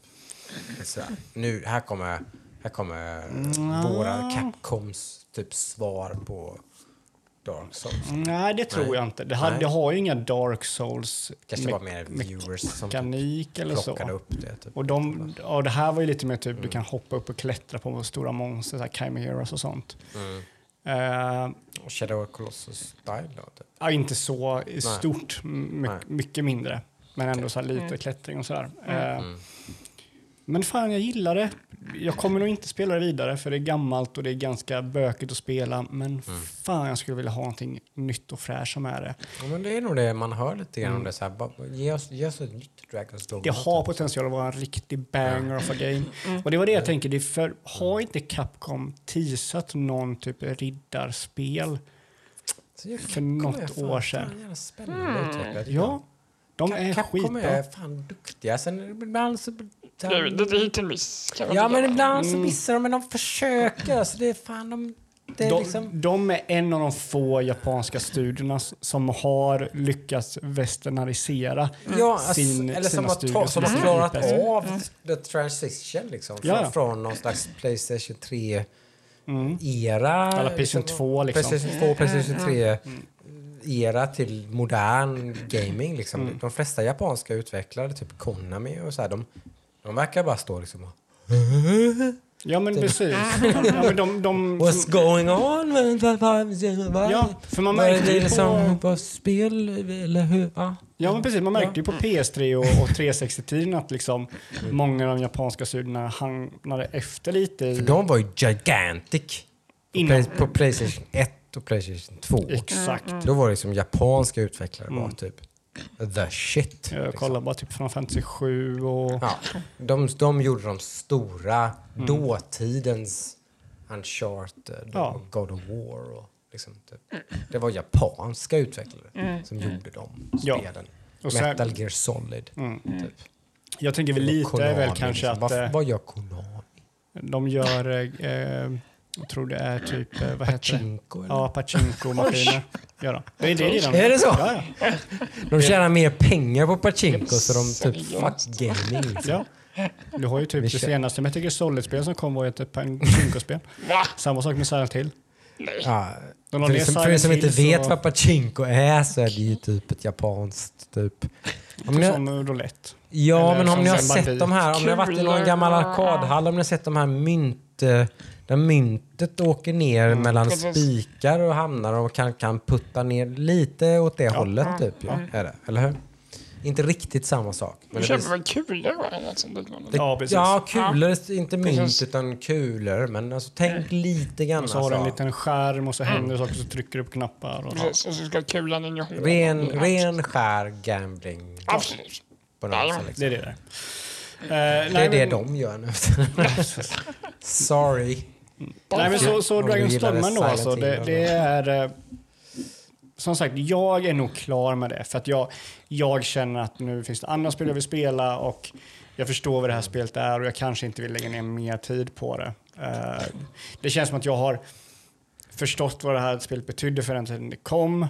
Så nu, här kommer, här kommer våra Capcoms typ svar på Dark Souls. Nej, det tror Nej. jag inte. Det, har, Nej. det har ju inga Dark Souls Kanske var mer viewers som typ mekanik eller så. upp det. Typ. Och de, ja, det här var ju lite mer typ, Mm. du kan hoppa upp och klättra på stora monster, så här chimeras och sånt. Mm. Eh, Och Shadow of Colossus style då, typ. ja, inte så i stort, my, Nej. mycket mindre. Men ändå så här lite Mm. klättring och sådär. Mm. Men fan, jag gillar det. Jag kommer nog inte spela det vidare för det är gammalt och det är ganska bökigt att spela. Men Mm. fan, jag skulle vilja ha någonting nytt och fräscht som är det. Ja, men det är nog det man hör lite grann om det. Så här, bara, ge, oss, ge oss ett nytt Dragon's Dogma. Det har typ. potential att vara en riktig banger of a game. Och det var det jag tänkte, det för har inte Capcom teasat någon typ riddarspel? För Capcom något år sedan. spännande utvecklare, tycker Ja, de jag. är Capcom skitbra. är fan duktiga. Sen ibland så... Det är lite hit och miss. Ja, men ibland så Mm. missar de, men de försöker. Så det är fan de... Det är De, liksom... de är en av de få japanska studierna som har lyckats westernarisera Ja, alltså, sin, eller som sina har, studier. ta, som har klarat av the transition liksom. Från, Ja, från någon slags Playstation 3-era. Mm. Alla Playstation 2 liksom. Playstation 2, Playstation 3-era till modern gaming. Liksom. Mm. De flesta japanska utvecklare, typ Konami och så här, de, de verkar bara stå liksom och... [laughs] Ja, men precis. Ja, men de, de, What's going on? Ja, för man vad är märkte det liksom på... spel eller hur? Ja. Ja, men precis. Man märkte ju på PS3 och, och 360-tiden att liksom många av de japanska studierna hamnade efter lite i... För de var ju gigantic. På, Innan- Play, på Playstation 1 och Playstation 2. Exakt. Då var det som japanska utvecklare var Mm. typ the shit. Jag liksom. kollar bara typ Final Fantasy 7 och... Ja, de, de gjorde de stora, Mm. dåtidens Uncharted Ja. och God of War. Och liksom, typ. Det var japanska utvecklare som gjorde de Ja. spelen. Och sen- Metal Gear Solid. Mm. Typ. Jag tänker väl lite är väl Konami, kanske liksom. att Vad, eh, vad gör Konami? de gör... Eh, eh, jag tror det är typ... Eh, vad heter det? Pachinko? Eller? Ja, Pachinko-maskiner. Gör de. Det är det redan. Är det så? Ja, ja. [laughs] De tjänar mer pengar på Pachinko så de typ fuck gaming. Liksom. ja. Du har ju typ det senaste Metal Gear Solid-spel som kom var ju ett Pachinko-spel. Samma sak med Silent Hill. Ja, De la för, er som, för er som inte vet så- vad Pachinko är så är det ju typ ett japanskt typ... Om ni, Som roulette. ja, eller men om ni har sett bandit. de här, om ni har varit i någon gammal arkadhall, om ni har sett de här mynt... eh, Där myntet åker ner Mm. mellan Precis. spikar och hamnar och kan, kan putta ner lite åt det hållet typ. Ja, är det, eller hur? Inte riktigt samma sak. Men Du det köper väl kulor det, Ja, precis. Ja, kulor. Inte mynt Precis. utan kulor. Men alltså, tänk lite grann. Och så har du en alltså. liten skärm och så händer det saker så trycker du på knappar. Och, Precis, och så ska kulan in i hålet. Ren, ren skär gambling. Absolut. På något Jajamän. sätt, det liksom. är det där. Eh, Det är det men, de gör nu. [laughs] Sorry. Nej, men så, så Dragon's gillade Dogma då alltså. Det, det är... eh, Som sagt, jag är nog klar med det. För att jag, jag känner att nu finns det andra spel jag vill spela och jag förstår vad det här spelet är och jag kanske inte vill lägga ner mer tid på det. Eh, det känns som att jag har förstått vad det här spelet betydde för den tiden det kom.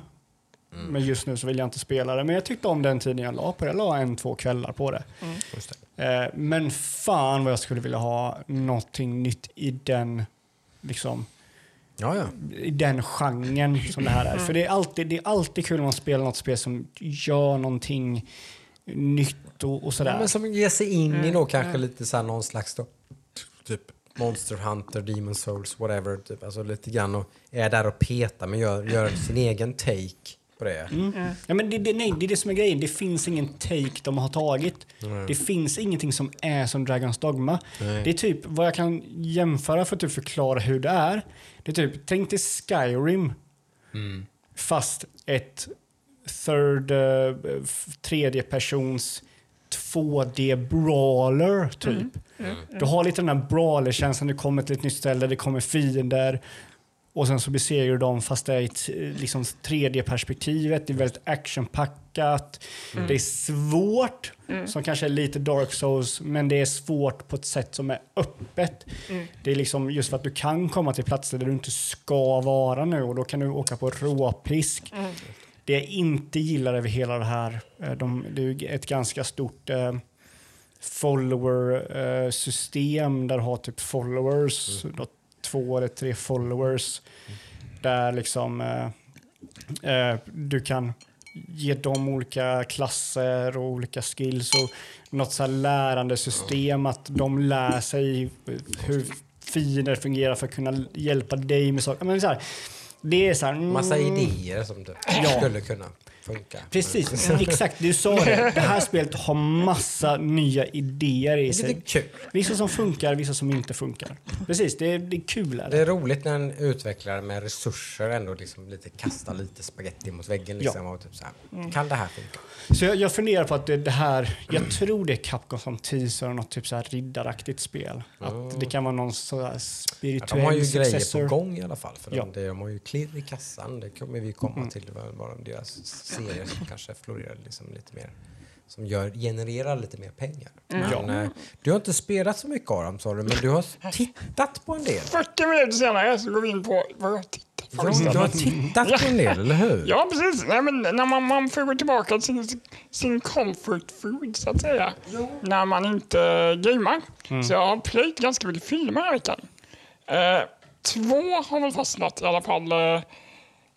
Men just nu så vill jag inte spela det. Men jag tyckte om den tiden jag la på det. Jag la en, två kvällar på det. Just det. Eh, men fan vad jag skulle vilja ha någonting nytt i den, liksom, Ja, ja. i den genren som det här är. För det är, alltid, det är alltid kul när man spelar något spel som gör någonting nytt och, och sådär. ja men som ger sig in i då kanske lite så här någon slags då, typ Monster Hunter, Demon Souls, whatever. Typ. Alltså lite grann och är där och petar men gör, gör sin egen take på det. Mm. Ja, men det, det, nej, det är det som är grejen. Det finns ingen take de har tagit. Det finns ingenting som är som Dragons Dogma. Det är typ vad jag kan jämföra för att typ förklara hur det är. Det är typ, tänk dig Skyrim fast ett third, uh, tredje persons 2D-brawler typ. Du har lite den här brawler-känslan, du kommer till ett nytt ställe, det kommer fiender Och sen så besegrar du dem fast det är ett, liksom, 3D-perspektivet. Det är väldigt actionpackat. Det är svårt, som kanske är lite Dark Souls, men det är svårt på ett sätt som är öppet. Det är liksom just för att du kan komma till platser där du inte ska vara nu och då kan du åka på råpisk. Det jag inte gillar över hela det här, eh, de, det är ett ganska stort eh, follower-system där du har typ followers, har två eller tre followers. Där liksom eh, eh, du kan ge dem olika klasser och olika skills och något så här lärandesystem att de lär sig hur fiender fungerar för att kunna hjälpa dig med saker. Men så här, det är så här, mm, Massa idéer som typ Ja. skulle kunna funka. Precis, exakt. Du sa det. [laughs] Det här spelet har massa nya idéer i Det är sig. kul. Vissa som funkar, vissa som inte funkar. Precis, det är, det är kul. Är Det det. är roligt när en utvecklare med resurser ändå liksom lite kastar lite spaghetti mot väggen. Liksom, och typ så här, Kan det här funka? Så jag, jag funderar på att det, det här, jag tror det är Capcom som teaser något typ så här riddaraktigt spel. Att det kan vara någon så här Ja, spirituell de har ju grejer successor. på gång i alla fall. För Ja. de, de har ju klirr i kassan. Det kommer vi komma till. Vad, vad deras serier som kanske florerar liksom lite mer. Som gör, genererar lite mer pengar. Men, eh, du har inte spelat så mycket av dem sa du, men du har tittat på en del. 40 minuter senare så går vi in på vad jag tittar på Ja, du har tittat på en del, eller hur? Ja, precis. Nej, men när man, man får gå tillbaka till sin, sin comfort food, så att säga. När man inte gamer. Så jag har plöjt ganska mycket filmer här veckan. Eh, två har väl fastnat i alla fall eh,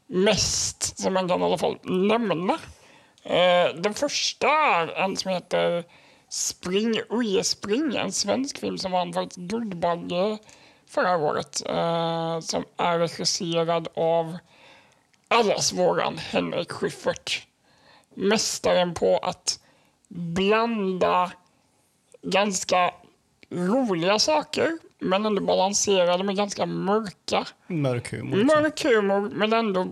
mest, som man kan i alla fall nämna. Eh, den första är en som heter Spring Uje Spring, en svensk film som vann faktiskt Guldbagge förra året. Eh, som är regisserad av allas våran Henrik Schyffert. Mästaren på att blanda ganska roliga saker men ändå balanserade med ganska mörka. Mörk humor. Liksom. Mörk humor men ändå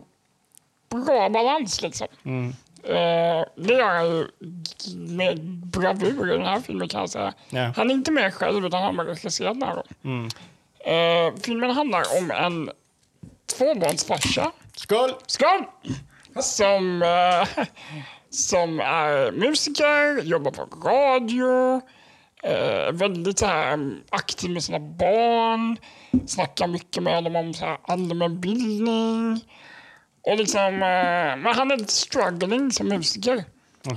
bra balans liksom. Eh, det gör han ju med bravur i den här filmen kan jag säga. Ja. Han är inte med själv utan han har regisserat den här. Då. Eh, filmen handlar om en tvåbarnsfarsa Skål! Skål! Som, eh, [laughs] som är musiker, jobbar på radio, eh, väldigt så här, mm, aktiv med sina barn, snackar mycket med dem om så här, allmänbildning. Och liksom, eh, men han är lite struggling som musiker.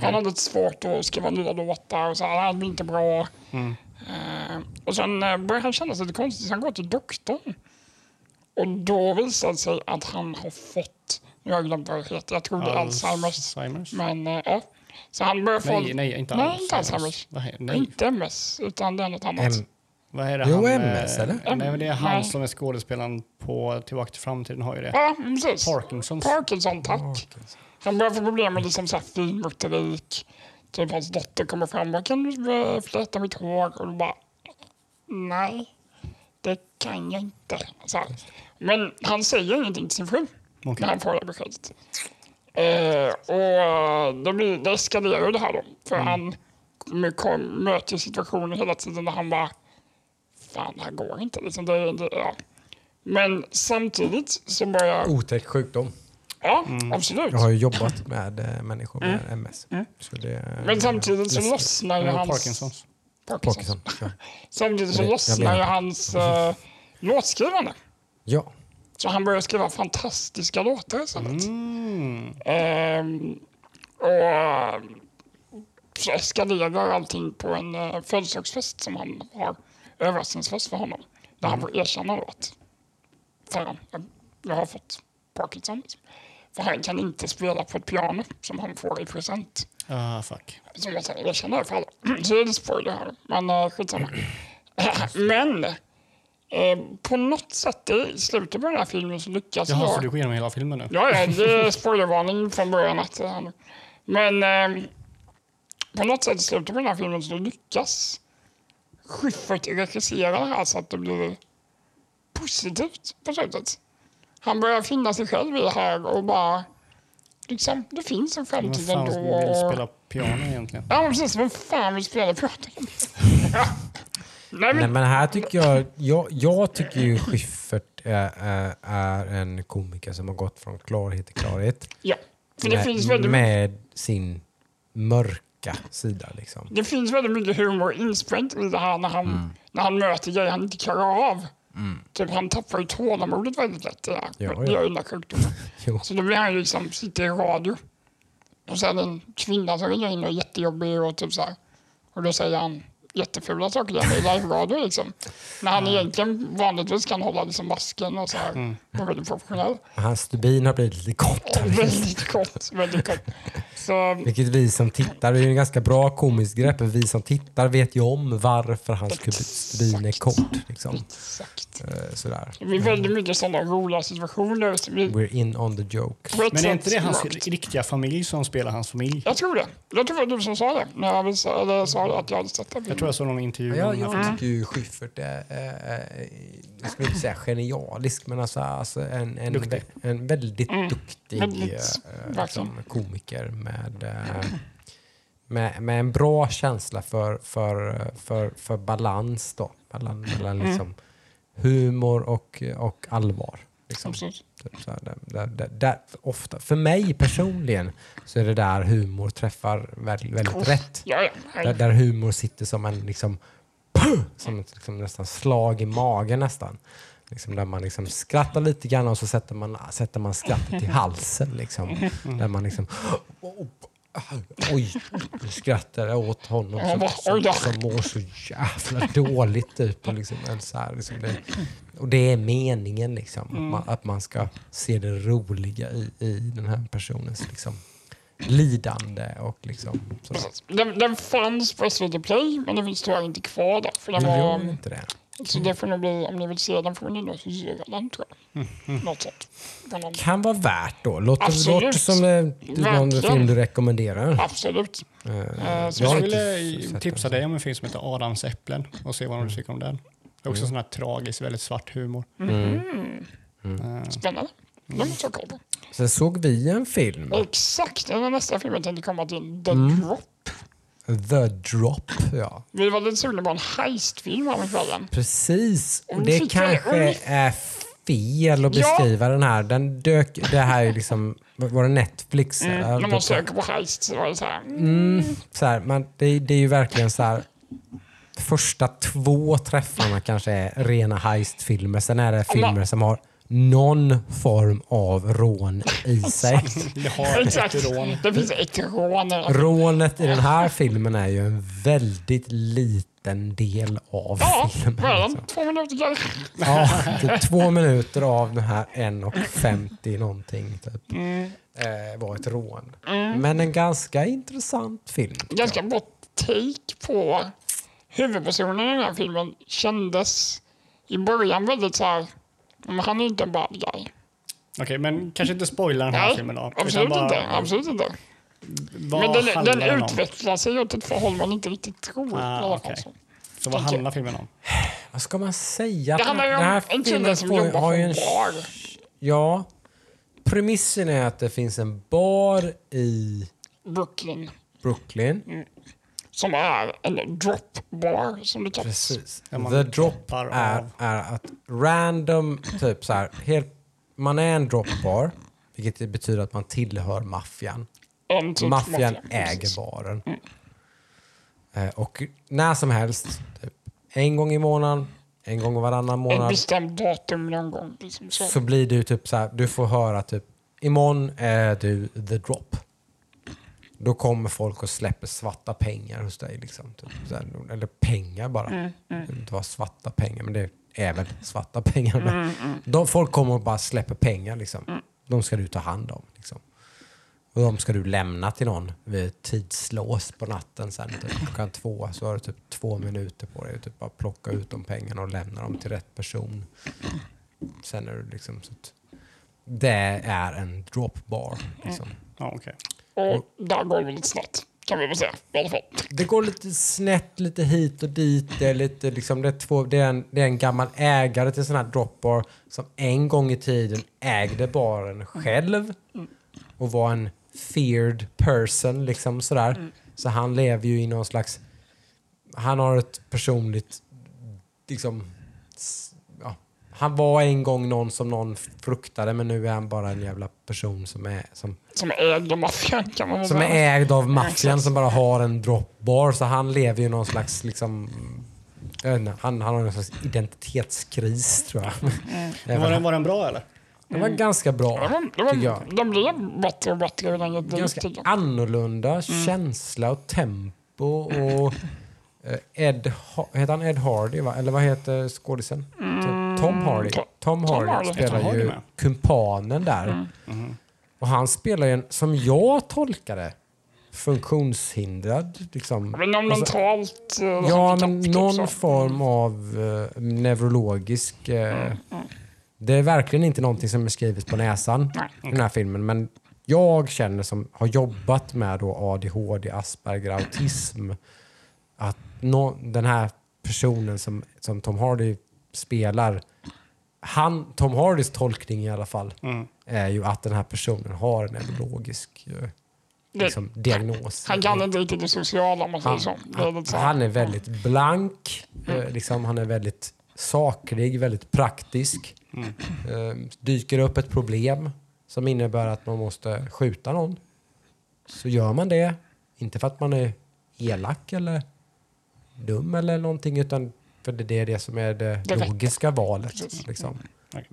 Han har lite svårt att skriva nya låtar och så här, han blir inte bra. Eh, och sen eh, börjar han känna sig lite konstigt så han går till doktorn. Och då visar det sig att han har fått, nu har jag glömt vad det heter, jag tror det är Alzheimers. Alzheimers? Men eh, ja, så han börjar få... Nej, nej, inte nej, inte Alzheimers. Är, nej. Inte MS, utan det är något annat. M- Vad är det Jo, han, MS, eh, eller? Nej, men det är han Nej. som är skådespelaren på Tillbaka till framtiden har ju det. Ja, precis. Parkinsons. Parkinson, tack. Han börjar få problem med liksom så här finmotorik. Typ hans dotter kommer fram och kan du eh, fläta mitt hår? Och du bara, nej, det kan jag inte. Så här. Men han säger ingenting till sin fru Okej. när han får det beskedet. Eh, och det, blir, det eskalerar ju det här då. För han kommer- kom, möter situationer hela tiden där han bara, fan det här går inte. Liksom det, det, ja. Men samtidigt så börjar, Otäck sjukdom. ja absolut. Jag har ju jobbat med eh, människor med MS. Så det, Men samtidigt så lossnar ju Han hans... Parkinsons. Parkinsons. Parkinson. Ja. [laughs] Samtidigt så lossnar ju hans uh, låtskrivande. ja. Så han börjar skriva fantastiska låtar istället. Mm. Ehm, och eh, så eskalerar allting på en uh, födelsedagsfest som han har. Överraskningsfest för honom. Där han får erkänna då att fan, jag, har fått Parkinson. För han kan inte spela på ett piano som han får i present. Ah, fuck. som jag säger, jag känner alla. [clears throat] Så det är spoiler här, men uh, skitsamma. [clears throat] men eh, på något sätt i slutet på den här filmen så lyckas Jaha, så jag... du går igenom hela filmen nu? Ja, ja, det är [laughs] spoilervarning från början. Att, nu. men eh, på något sätt i slutet på den här filmen så lyckas Schyffert regissera det här så att det blir positivt på slutet. Han börjar finna sig själv i det här och bara... Liksom, det finns en Vem framtid fan ändå. vill och- spela piano egentligen? Ja, precis. Vem fan vill spela piano? [laughs] Nej, Nej, men, men här tycker jag, jag, jag tycker ju Schyffert är, är, en komiker som har gått från klarhet till klarhet. Ja. För det, med, finns väldigt, med sin mörka sida. Liksom. det finns väldigt mycket humor insprängt i det här när han, Mm. när han möter grejer han inte klarar av. Typ, han tappar ju tålamodet väldigt lätt. Det, Ja, det ja. gör ju sjukdomen. [laughs] Så då blir han ju liksom, sitter i radio. Och så är det en kvinna som ringer in och är jättejobbig och typ så här. Och då säger han jättefula saker i live-radio liksom. När han egentligen vanligtvis kan hålla liksom masken och så här. Mm. Och väldigt professionell. Hans stubin har blivit lite kort. [laughs] Väldigt kort, väldigt kort. Så Vilket vi som tittar, det är ju en ganska bra komiskt grepp. Vi som tittar vet ju om varför hans kub- stubin är kort. Liksom. exakt. Eh, Sådär. Det blir väldigt mycket sådana roliga situationer. Så vi, We're in on the joke. Men är inte det hans smart. riktiga familj som spelar hans familj? Jag tror det. Jag tror det var du som sa det. När jag visade, eller sa att jag hade sett det. Jag tror jag såg någon intervju Ja, jag filmen. tycker ju Schyffert är, är, jag skulle inte säga genialisk, men alltså, alltså en, en, en väldigt duktig Väldigt, eh, verkligen. liksom, komiker med, eh, med, med en bra känsla för, för, för, för balans då, mellan, mellan liksom, humor och, och allvar. Liksom. Typ så här, där, där, där, ofta, för mig personligen så är det där humor träffar väldigt, väldigt rätt. Ja, ja. Där, där humor sitter som en liksom, puh, som ett liksom, nästan slag i magen nästan. Liksom, där man liksom skrattar lite grann och så sätter man, sätter man skrattet i halsen. Liksom, där man liksom [gasps] Oj, nu skrattar jag åt honom som, som, som mår så jävla dåligt. Typ, och, liksom, så här, liksom det, och det är meningen liksom, att, man, att man ska se det roliga i, i den här personens liksom, lidande. Och liksom, så. Den, den fanns på SVT Play, men den finns tyvärr inte kvar där. För den var, inte det. Så det får nog bli, om ni vill se den får ni nog hyra den tror jag. Mm, Något. Från någon- kan vara värt då. Låter, Absolut. låter som eh, någon film du rekommenderar. Absolut. Så jag Jag sett tipsa den. dig om en film som heter Adams äpplen och se vad Mm. du tycker om den. Det är också sån här tragisk, väldigt svart humor. Mm. Eh, Spännande. Den måste jag kolla på. Sen såg vi en film, Exakt, det är nästa film jag tänkte komma till. The Mm. Drop. The Drop. Ja. Vi var lite sugna på en heistfilm häromkvällen. Precis. Och det kanske är fel att Ja. beskriva den här. Den dök, det här är liksom, var det Netflix? eller? Mm, när man söker på heist så var det så här. Mm, så här, man, det, det är ju verkligen så här. Första två träffarna kanske är rena heistfilmer. Sen är det filmer som har någon form av rån i [laughs] sig. Exakt. Det finns ett rån. Rånet i den här filmen är ju en väldigt liten del av Ja, filmen. är liksom. Två minuter. Ja, typ två minuter av den här 1.50 någonting typ, Mm. eh, var ett rån. Men en ganska intressant film. Ganska bra take på huvudpersonen i den här filmen. Kändes i början väldigt så här. Men han är inte en bad guy. Okej, men kanske inte spoila den här Nej, filmen då. absolut bara- inte. Absolut inte. Men den, den den om? utvecklar sig åt ett håll man inte riktigt tror. Ah, fall okej. så. Vad tänker- handlar filmen om? Vad ska man säga? Det handlar ju Den här om en kille som jobbar har på en bar. Ja. Premissen är att det finns en bar i Brooklyn. Brooklyn. Som är en drop bar som det kallas. Precis. The drop droppar är, är att random, typ så här, helt, man är en drop bar, vilket betyder att man tillhör maffian. Typ Maffian maffia, äger precis. baren. Eh, och när som helst, typ, en gång i månaden, en gång varannan Ett månad, bestämt datum någon gång. Liksom så. så blir du typ så här, du får höra typ, imorgon är du the drop. Då kommer folk och släpper svarta pengar hos dig. Liksom, typ, här, eller pengar bara. Mm, Det behöver inte vara svarta pengar, men det är väl svarta [laughs] pengar. Men de, folk kommer och bara släpper pengar. Liksom. De ska du ta hand om. Liksom. Och de ska du lämna till någon vid tidslås på natten. Sen typ, klockan två så har du typ två minuter på dig att typ bara plocka ut de pengarna och lämna dem till rätt person. Sen är du liksom så att det är en drop bar. Liksom. Ja, okej. Och där går det lite snett. Kan vi väl säga. I alla fall. Det går lite snett, lite hit och dit. Det är, lite, liksom, det är, två, det är, en, det är en gammal ägare till sån här dropbar som en gång i tiden ägde baren själv och var en feared person. Liksom, sådär. Så han lever ju i någon slags... Han har ett personligt... Liksom, Han var en gång någon som någon fruktade men nu är han bara en jävla person som är, som, Som ägde maffian kan man väl som är säga. ägd av maffian som bara har en dropbar. Så han lever ju någon slags liksom... Jag vet inte, han, han har någon slags identitetskris tror jag. Mm. Var den, var den bra eller? det var ganska bra, Det var, det tycker jag. var, de blev bättre och bättre den dit. Ganska tycker jag. annorlunda Mm. känsla och tempo. Och eh, Ed, heter han Ed Hardy? Va? Eller vad heter skådisen? Tom Hardy. To- Tom Tom Hardy Hardy. spelar Tom Hardy ju kumpanen där. Mm. Och han spelar ju en, som jag tolkar det, funktionshindrad. Liksom. Men någon Alltså, mentalt eh, Ja, men typ någon så. form av eh, neurologisk... Mm, eh, Det är verkligen inte någonting som är skrivet på näsan Nej. i den här filmen. Men jag känner som har jobbat med då ADHD, Asperger, autism att nå, den här personen som, som Tom Hardy spelar han, Tom Hardys tolkning i alla fall Mm. är ju att den här personen har en neurologisk eh, liksom, diagnos. Han kan inte riktigt det sociala om man säger Han, så. Han är väldigt blank, eh, liksom, han är väldigt saklig, väldigt praktisk. Eh, dyker upp ett problem som innebär att man måste skjuta någon så gör man det. Inte för att man är elak eller dum eller någonting utan för det är det som är det Det räcker. logiska valet. Liksom.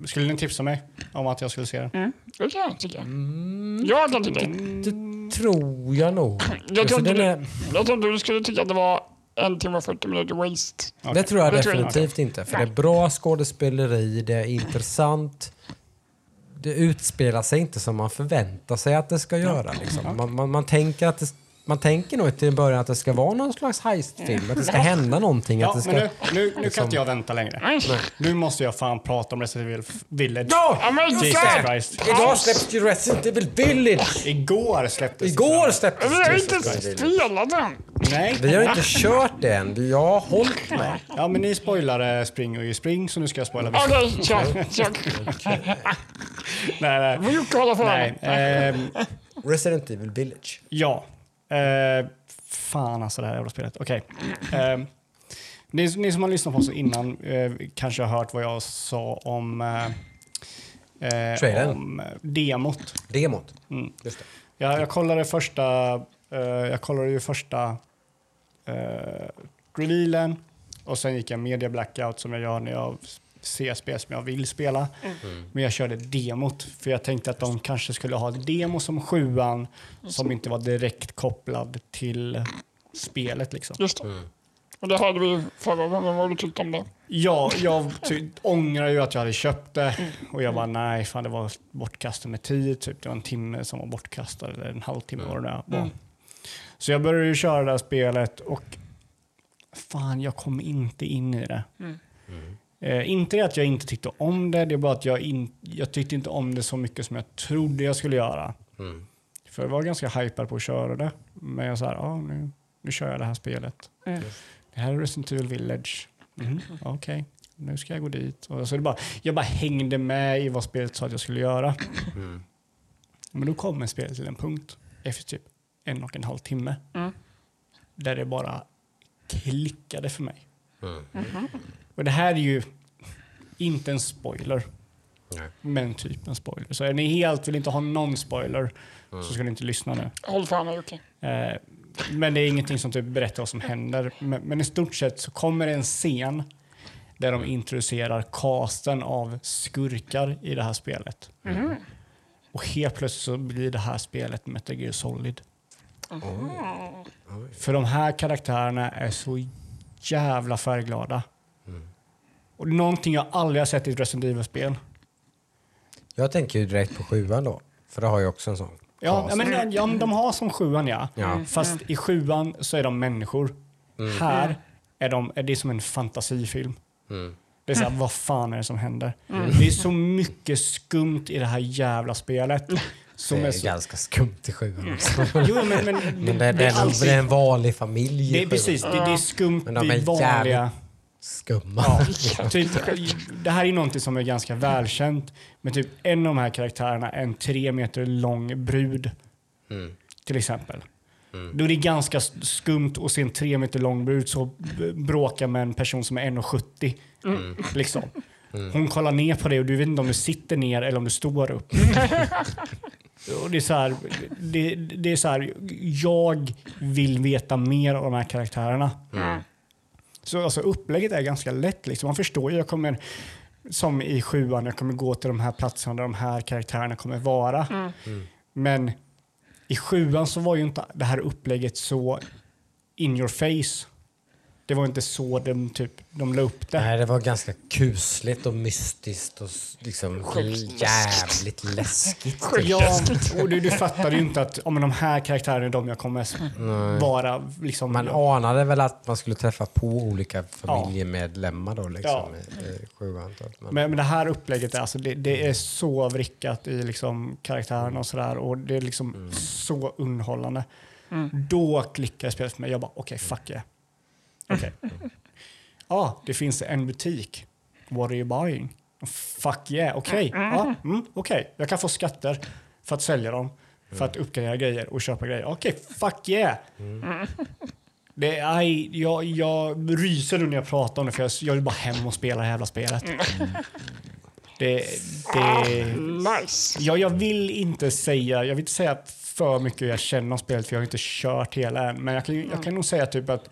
Skulle ni tipsa mig om att jag skulle se den? Mm, det kan jag tycka. Mm, Jag kan tycka. det tror jag nog. Jag Alltså, trodde, är, jag trodde du skulle tycka att det var en timme och 40 minuter waste. Det tror jag Det tror jag definitivt inte. För det är bra skådespeleri, det är intressant. Det utspelar sig inte som man förväntar sig att det ska göra. Liksom. Man, man, man, tänker att det, man tänker nog till en början att det ska vara någon slags heistfilm, att det ska hända någonting. Ja, att det ska, men nu, nu, nu liksom- kan inte jag vänta längre. Nu måste jag fan prata om Resident Evil Village. Ja, Jesus! Christ. Idag släpps ju Resident Evil Village! Igår släpptes Igår den. släpptes Vi har inte spelat den. Nej. Vi har inte kört det än. Jag har hållit mig. Ja, men ni spoilade Spring och ju Spring, så nu ska jag spoila Village. Okej, kör. kör. Nej, nej. Vi håller för nej. Ehm, Resident Evil Village. ja. Eh, fan alltså det här jävla spelet. Okej. Ehm, ni, ni som har lyssnat på oss innan eh, kanske har hört vad jag sa om, eh, eh, om eh, demot. Demot. Mm. Just det. Jag, jag kollade första, eh, jag kollade ju första uh, revealen och sen gick jag media blackout som jag gör när jag ser spel som jag vill spela. Men jag körde demot för jag tänkte att de kanske skulle ha ett demo som sjuan som inte var direkt kopplad till spelet liksom. Just det. Och det hörde vi förra gången vad du tyckte om det. Ja, jag ty- ångrar ju att jag hade köpt det och jag bara nej, fan det var bortkastat med tid. Typ. Det var en timme som var bortkastad, eller en halvtimme var det där. Så jag började ju köra det här spelet och fan, jag kom inte in i det. Eh, inte det att jag inte tyckte om det, det är bara att jag, in, jag tyckte inte om det så mycket som jag trodde jag skulle göra. Mm. För jag var ganska hypad på att köra det. Men jag sa, ja nu, nu kör jag det här spelet. Mm. Det här är Resident Evil Village. Mhm, Okej, nu ska jag gå dit. Och så det bara, jag bara hängde med i vad spelet sa att jag skulle göra. Mm. Men då kommer spelet till en punkt efter typ en och en halv timme. Mm. Där det bara klickade för mig. Mm. Och det här är ju inte en spoiler, Nej. men typ en spoiler. Så är ni helt vill inte ha någon spoiler så ska ni inte lyssna nu. Håll för henne Jocke. Eh, men det är ingenting som typ berättar vad som händer. Men, men i stort sett så kommer det en scen där de introducerar casten av skurkar i det här spelet. Och helt plötsligt så blir det här spelet Metal Gear Solid. För de här karaktärerna är så jävla färgglada. Och någonting jag aldrig har sett i ett Resident Evil-spel. Jag tänker ju direkt på sjuan då. För det har ju också en sån. Ja, ja, men, ja, men de har som sjuan ja. Ja. Fast i sjuan så är de människor. Här är, de, är det som en fantasifilm. Mm. Det är så här, vad fan är det som händer? Det är så mycket skumt i det här jävla spelet. Som Det är är så, ganska skumt i sjuan också. [laughs] jo, men, men, Men det, det, är, det är en, alltid- det är en vanlig familj det är precis, det, det är skumt Men de i vanliga... Skumma. [laughs] Ja, typ, det här är någonting som är ganska välkänt. Men typ en av de här karaktärerna är en tre meter lång brud. Mm. Till exempel. Då är det ganska skumt att se en tre meter lång brud så bråka med en person som är 1,70. Liksom. Hon kollar ner på dig och du vet inte om du sitter ner eller om du står upp. [laughs] och det är så här, det, det är så här, jag vill veta mer om de här karaktärerna. Så alltså, upplägget är ganska lätt. Liksom. Man förstår ju, jag kommer, som i sjuan, jag kommer gå till de här platserna där de här karaktärerna kommer vara. Men i sjuan så var ju inte det här upplägget så in your face. Det var inte så de, typ, de la upp det. Nej, det var ganska kusligt och mystiskt och liksom jävligt läskigt. Sjukt Ja, och du, du fattade ju inte att om de här karaktärerna är de jag kommer vara. Liksom, Man ja. anade väl att man skulle träffa på olika familjemedlemmar då liksom Ja. i, i sjuan. typ. Men, men, men det här upplägget är, alltså, det, det är så vrickat i liksom, karaktärerna och sådär. Och det är liksom så underhållande. Då klickar spelet för mig. Jag bara, okej, fuck yeah. Okej. [laughs] Ja, det finns en butik. What are you buying? Fuck yeah, okej. Ja, mm, okej. Jag kan få skatter för att sälja dem, för att uppgradera grejer och köpa grejer. Okej, fuck yeah. Det, aj, jag, jag ryser nu när jag pratar om det för jag, jag vill bara hem och spela det här jävla spelet. Det, det, Nice. ja, jag vill inte säga, jag vill inte säga för mycket hur jag känner om spelet för jag har inte kört hela än. Men jag kan, jag kan nog säga typ att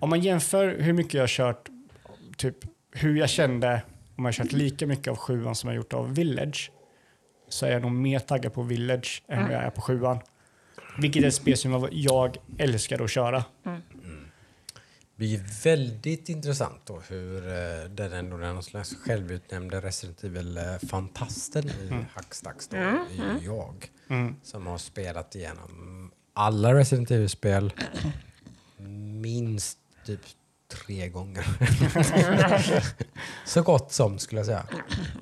om man jämför hur mycket jag har kört, typ hur jag kände om jag har kört lika mycket av sjuan som jag gjort av Village så är jag nog mer taggad på Village än vad jag är på sjuan. Vilket är ett spel som jag- älskar att köra. det blir väldigt intressant då hur eh, den ändå den slags självutnämnde Resident Evil-fantasten i Hackstacks då, är ju jag. Som har spelat igenom alla Resident Evil-spel [clears throat] minst typ tre gånger. [laughs] Så gott som skulle jag säga.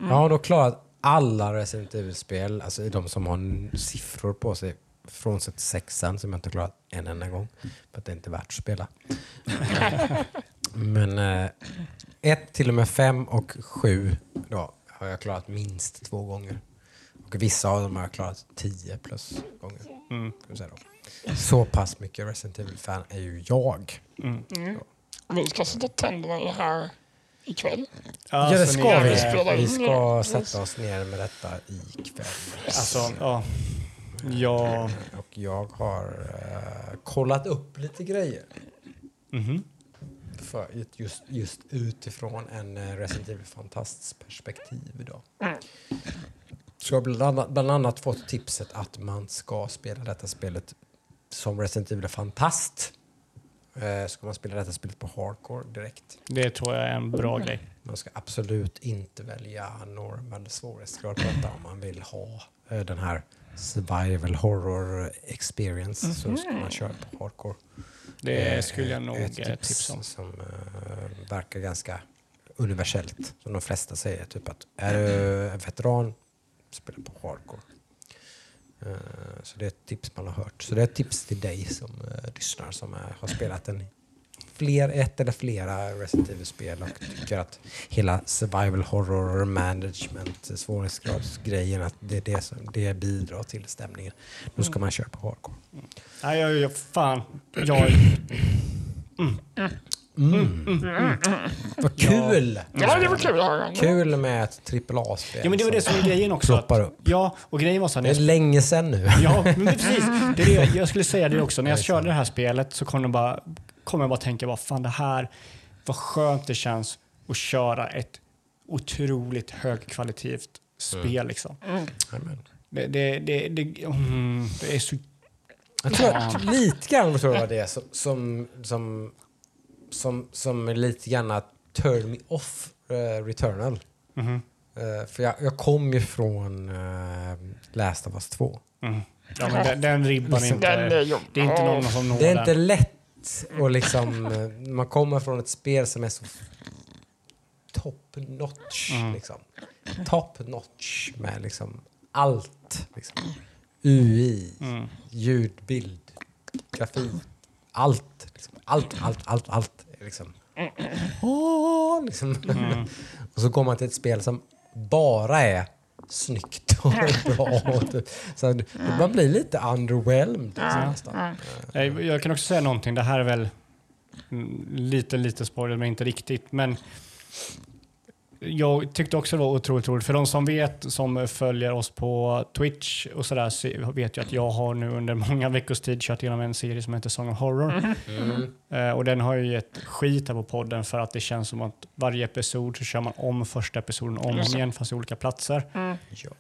Jag har då klarat alla Resident Evil-spel, alltså de som har siffror på sig, frånsett sexan som jag inte har klarat en enda gång. För att det är inte värt att spela. Men eh, ett till och med fem och sju då, har jag klarat minst två gånger. Och vissa av dem har jag klarat tio plus gånger. Säga då. Så pass mycket Resident Evil-fan är ju jag. Vi ska sätta tänderna i här ikväll. Ja, det så ska vi. Vi ska det. sätta oss ner med detta ikväll. Alltså, ja. Ja. Och jag har eh, kollat upp lite grejer. Mhm. För just, just utifrån en eh, Resident Evil-fantasts perspektiv. Då. Så jag har bland annat, bland annat fått tipset att man ska spela detta spelet som Resident Evil-fantast. Eh, ska man spela detta spelet på hardcore direkt. Det tror jag är en bra grej. Man ska absolut inte välja normal svårighetsgrad på detta om man vill ha eh, den här survival horror experience så ska man köra på hardcore. Det Eh, skulle jag nog ett tips tipsa om. som eh, verkar ganska universellt. Som de flesta säger, typ att är du en veteran, spela på hardcore. Eh, så det är ett tips man har hört. Så det är ett tips till dig som uh, lyssnar som eh, har spelat en fler, ett eller flera Resident Evil-spel och tycker att hela survival horror management svårighetsgradsgrejen att det, är det, som, det bidrar till stämningen. Då ska man köra på hardcore. Nej, jag, jag, fan. Jag, [clears throat] Vad kul! Ja, det var kul att. Kul med ett AAA-spel. ja, men det var det som var grejen också. Ploppar upp. Ja, och grejen var så här, Det är jag, länge sedan nu. ja, men precis. Det är det jag, skulle säga det också. När jag körde det här spelet så kom, det bara, kom jag bara tänka, vad fan det här, vad skönt det känns att köra ett otroligt högkvalitativt spel. Liksom. Amen. Det, det, det, det, mm, det är så... Jag tror att lite grann tror jag det är som, som, som, som, som är lite grann turn me off uh, Returnal. Mhm. Eh, för jag, jag kom ju från uh, Last of Us 2. Mm. Ja, men den, den ribban är inte... Den är jobbig. Det är inte någon som når Det är den. inte lätt och liksom, man kommer från ett spel som är så top notch. Liksom. Top notch med liksom allt. Liksom. UI, ljud, bild, grafik. Allt. Liksom. Allt, allt, allt, allt. Liksom. Liksom. och så kommer man till ett spel som bara är snyggt och bra. Så man blir lite underwhelmed. Liksom, nästan. Jag, jag kan också säga någonting. Det här är väl mm, lite, lite spoiler, men inte riktigt. Men jag tyckte också det var otroligt roligt. För de som vet, som följer oss på Twitch och sådär, så vet ju att jag har nu under många veckors tid kört igenom en serie som heter Song of Horror. Mm. Eh, och den har ju gett skit här på podden för att det känns som att varje episod så kör man om första episoden om och igen fast i olika platser. Ja.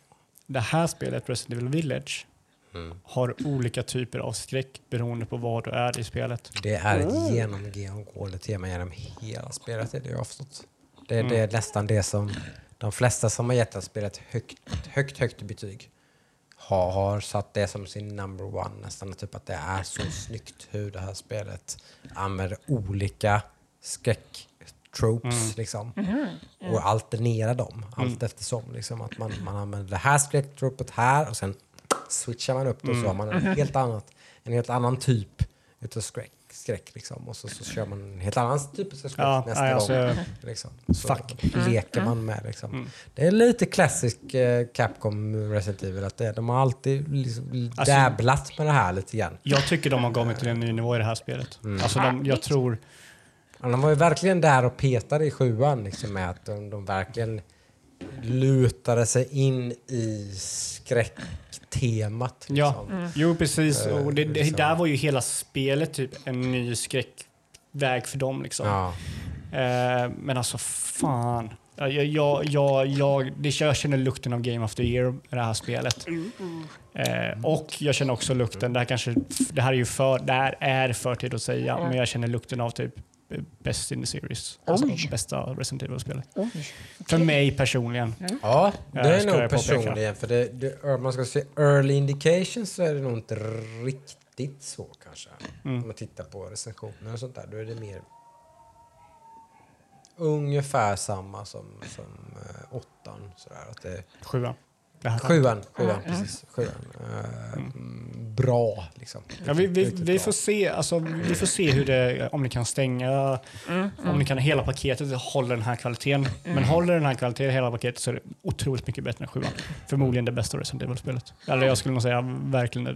Det här spelet, Resident Evil Village, Mm. har olika typer av skräck beroende på vad du är i spelet. Det är ett genomgående tema genom hela spelet, det är det jag har förstått. Det, det är nästan det som de flesta som har gett det spelet högt, högt, högt betyg har, har satt det som sin number one. Nästan typ att det är så snyggt hur det här spelet använder olika skräcktropes liksom. Och alternerar dem allt eftersom. Liksom, att man, man använder det här skräcktropet här och sen switchar man upp det och så har man en helt, annat, en helt annan typ utav skräck. Skräck liksom. Och så, så kör man en helt annan typ av skräck Ja, nästa nej, gång. alltså, [laughs] Liksom. Så Fuck. leker man med. Liksom. Det är lite klassisk eh, Capcom Resident Evil. Att det, de har alltid liksom Alltså- dabblat med det här lite grann. jag tycker de har kommit till en ny nivå i det här spelet. Mm. Alltså de, jag tror... Ja, de var ju verkligen där och petade i sjuan liksom, med att de, de verkligen lutade sig in i skräcktemat. Ja, Liksom. jo precis. Eh, Och det, det, liksom. där var ju hela spelet typ en ny skräckväg för dem. Liksom. Ja. Eh, men alltså fan. Jag, jag, jag, jag, det, jag känner lukten av Game of the Year i det här spelet. Eh, och jag känner också lukten, det här, kanske, det här är ju för, det här är för tid att säga, men jag känner lukten av typ Best in the series. Alltså Oj. bästa Resident Evil-spelet. För mig personligen. Ja, det är ska nog jag påpeka. personligen. För det, det, om man ska se early indications så är det nog inte riktigt så kanske. Mm. Om man tittar på recensioner och sånt där. Då är det mer ungefär samma som, som uh, åttan. Sådär. Att det, Sjuan. Sjuan, sjuan, precis. Sjuan. Eh, mm, bra liksom. Ja, vi, vi, vi, får se, alltså, vi får se hur det, om ni kan stänga, om ni kan hela paketet håller den här kvaliteten. Men håller den här kvaliteten hela paketet så är det otroligt mycket bättre än sjuan. Förmodligen det bästa Resident Evil-spelet. Eller jag skulle nog säga verkligen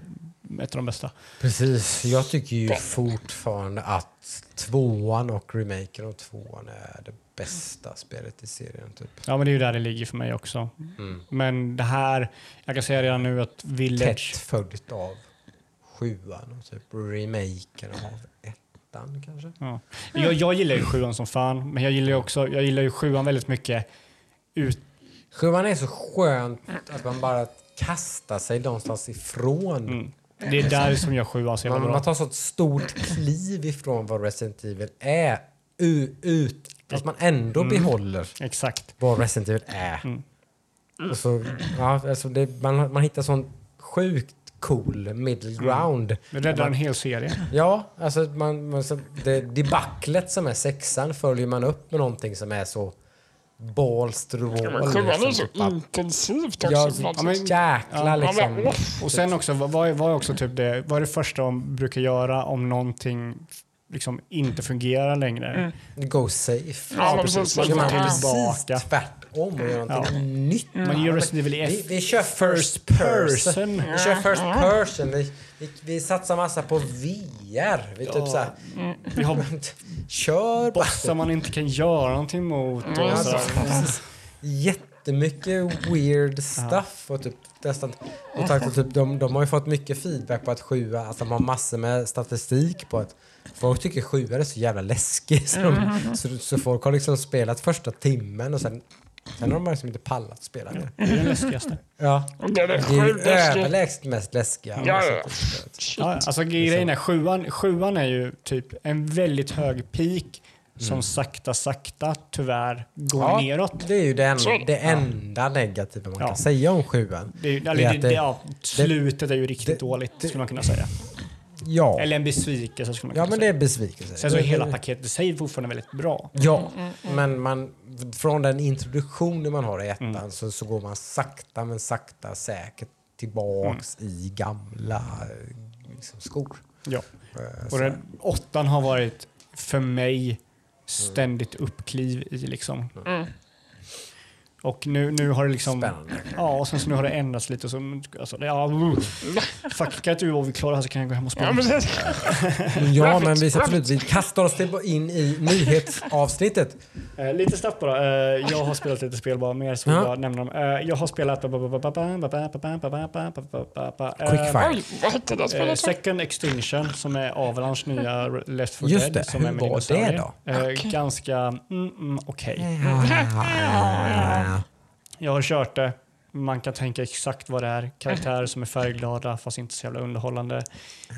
ett av de bästa. Precis. Jag tycker ju fortfarande att tvåan och remaken av tvåan är det bästa spelet i serien. Typ. Ja men det är ju där det ligger för mig också. Mm. Men det här, jag kan säga redan nu att Village, Tätt följt av sjuan och typ remaken av ettan kanske. ja. jag, jag gillar ju sjuan som fan, men jag gillar ju också, jag gillar ju sjuan väldigt mycket ut, Sjuan är så skönt att man bara kastar sig någonstans ifrån. mm. Det är där som gör sjuan så jävla Man, bra. man tar så ett stort kliv ifrån vad Resident Evil är ut, fast man ändå behåller Exakt. vad Resident Evil är. Mm. Och så, ja, alltså det, man, man hittar sån sjukt cool middle ground. Det räddar en hel serie. Ja, alltså man, man, så det debaclet som är sexan följer man upp med någonting som är så balls to the wall. Sjuan är så typ att- intensivt också. Ja, något ja, men-. Jäkla Ja, liksom. Och sen också, vad, vad är- vad är också typ det, vad är det första de brukar göra om någonting liksom inte fungerar längre? Go safe. Ja, men precis. Man Ja. precis Tillbaka. tvärtom och göra någonting nytt. Man gör Resident Evil Vi, vi kör first person. Vi kör first person. Vi, vi, vi satsar massa på VR. Vi typ så här, Vi har [laughs] kör bossar man inte kan göra någonting mot. Och så. Alltså. Jättemycket weird stuff. Och typ, nästan, och tack, och typ, de, de har ju fått mycket feedback på att sjua, alltså de har massor med statistik på att folk tycker sjua är så jävla läskig. Så, de, så, så folk har liksom spelat första timmen och sen, sen har de liksom inte pallat spela mer. Det är den läskigaste. Ja. Det är det överlägset mest läskiga. Ja, alltså, ja. Ja, alltså grejen är, sjuan, sjuan är ju typ en väldigt hög peak som sakta, sakta tyvärr går Ja, neråt. det är ju det, en, Så är det. enda negativa man Ja. kan säga om sjuan. Det är, ju- Det är eller, att det, det- ja, slutet är ju riktigt det- dåligt, det- skulle man kunna säga. Ja, Eller en besvikelse, skulle man kunna ja men det är besvikelse. Sen så är hela paketet i sig fortfarande väldigt bra. Ja, men man, från den introduktionen man har i ettan Mm. så, så går man sakta men sakta säkert tillbaks Mm. i gamla liksom, skor. Ja. Eh, Och så. den, åttan har varit för mig ständigt uppkliv i liksom. Mm. Och nu, nu har det liksom... Spännande. Ja, och sen så nu har det ändrats lite. Så, alltså, det- ja, fuck, kan inte du och vi klarar det här så kan jag gå hem och spela. Ja, precis. Ja, men vi, absolut, vi kastar oss in i nyhetsavsnittet. Eh, lite snabbt bara. Eh, jag har spelat lite spel bara, mer så jag nämna dem. Eh, jag har spelat... Quick Eh, det Eh? Second Extinction som är Avalanche nya Left 4 Just Dead. det, Som hur är med var det då? Eh, Okej. Ganska mm, mm, okej. Jag har kört det. Man kan tänka exakt vad det är. Karaktärer som är färgglada fast inte så jävla underhållande.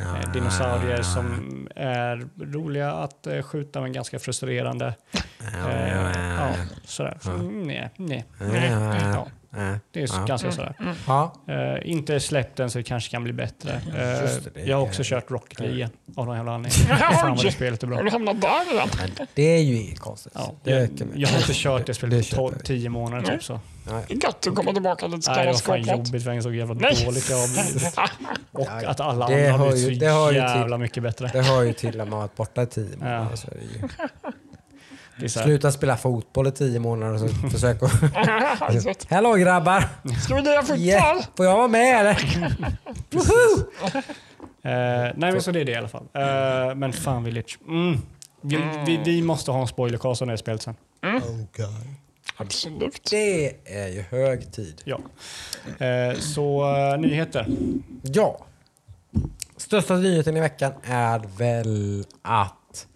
Eh, dinosaurier som är roliga att eh, skjuta men ganska frustrerande. Eh, ja, sådär. Så, mm, nej, nej. Ja, det är så- Ja. ganska sådär. Ja, Eh, inte släppt än så det kanske kan bli bättre. Eh, Just det, det jag har också kört Rocket League igen, av någon jävla anledning. [laughs] Fan vad det spelet är Har bra. du hamnat där igen? men det är ju inget konstigt. Ja, det jag, har inte kört det spelet på köper vi. 10 månader Nej. typ så. Det är gött att komma tillbaka lite Nej, det var fan jobbigt för jag så jävla Nej. dåligt jag har blivit. [laughs] Och Ja, ja. att alla Det andra har blivit ju- så det ju jävla till. mycket bättre. Det hör ju till att man har varit borta i tio månader. Ja. Så är det ju. Det är så här, Sluta spela fotboll i tio månader och så [laughs] försök att... Hallå grabbar! Ska vi lira fotboll? Yeah. Får jag vara med eller? [laughs] Eh, nej men så det är det i alla fall. Eh, men fan Village. Mm. Vi, vi, vi måste ha en spoilercast om det här spelet sen. Absolut. Det är ju hög tid. Ja. Eh, så eh, nyheter. Ja. Största nyheten i veckan är väl att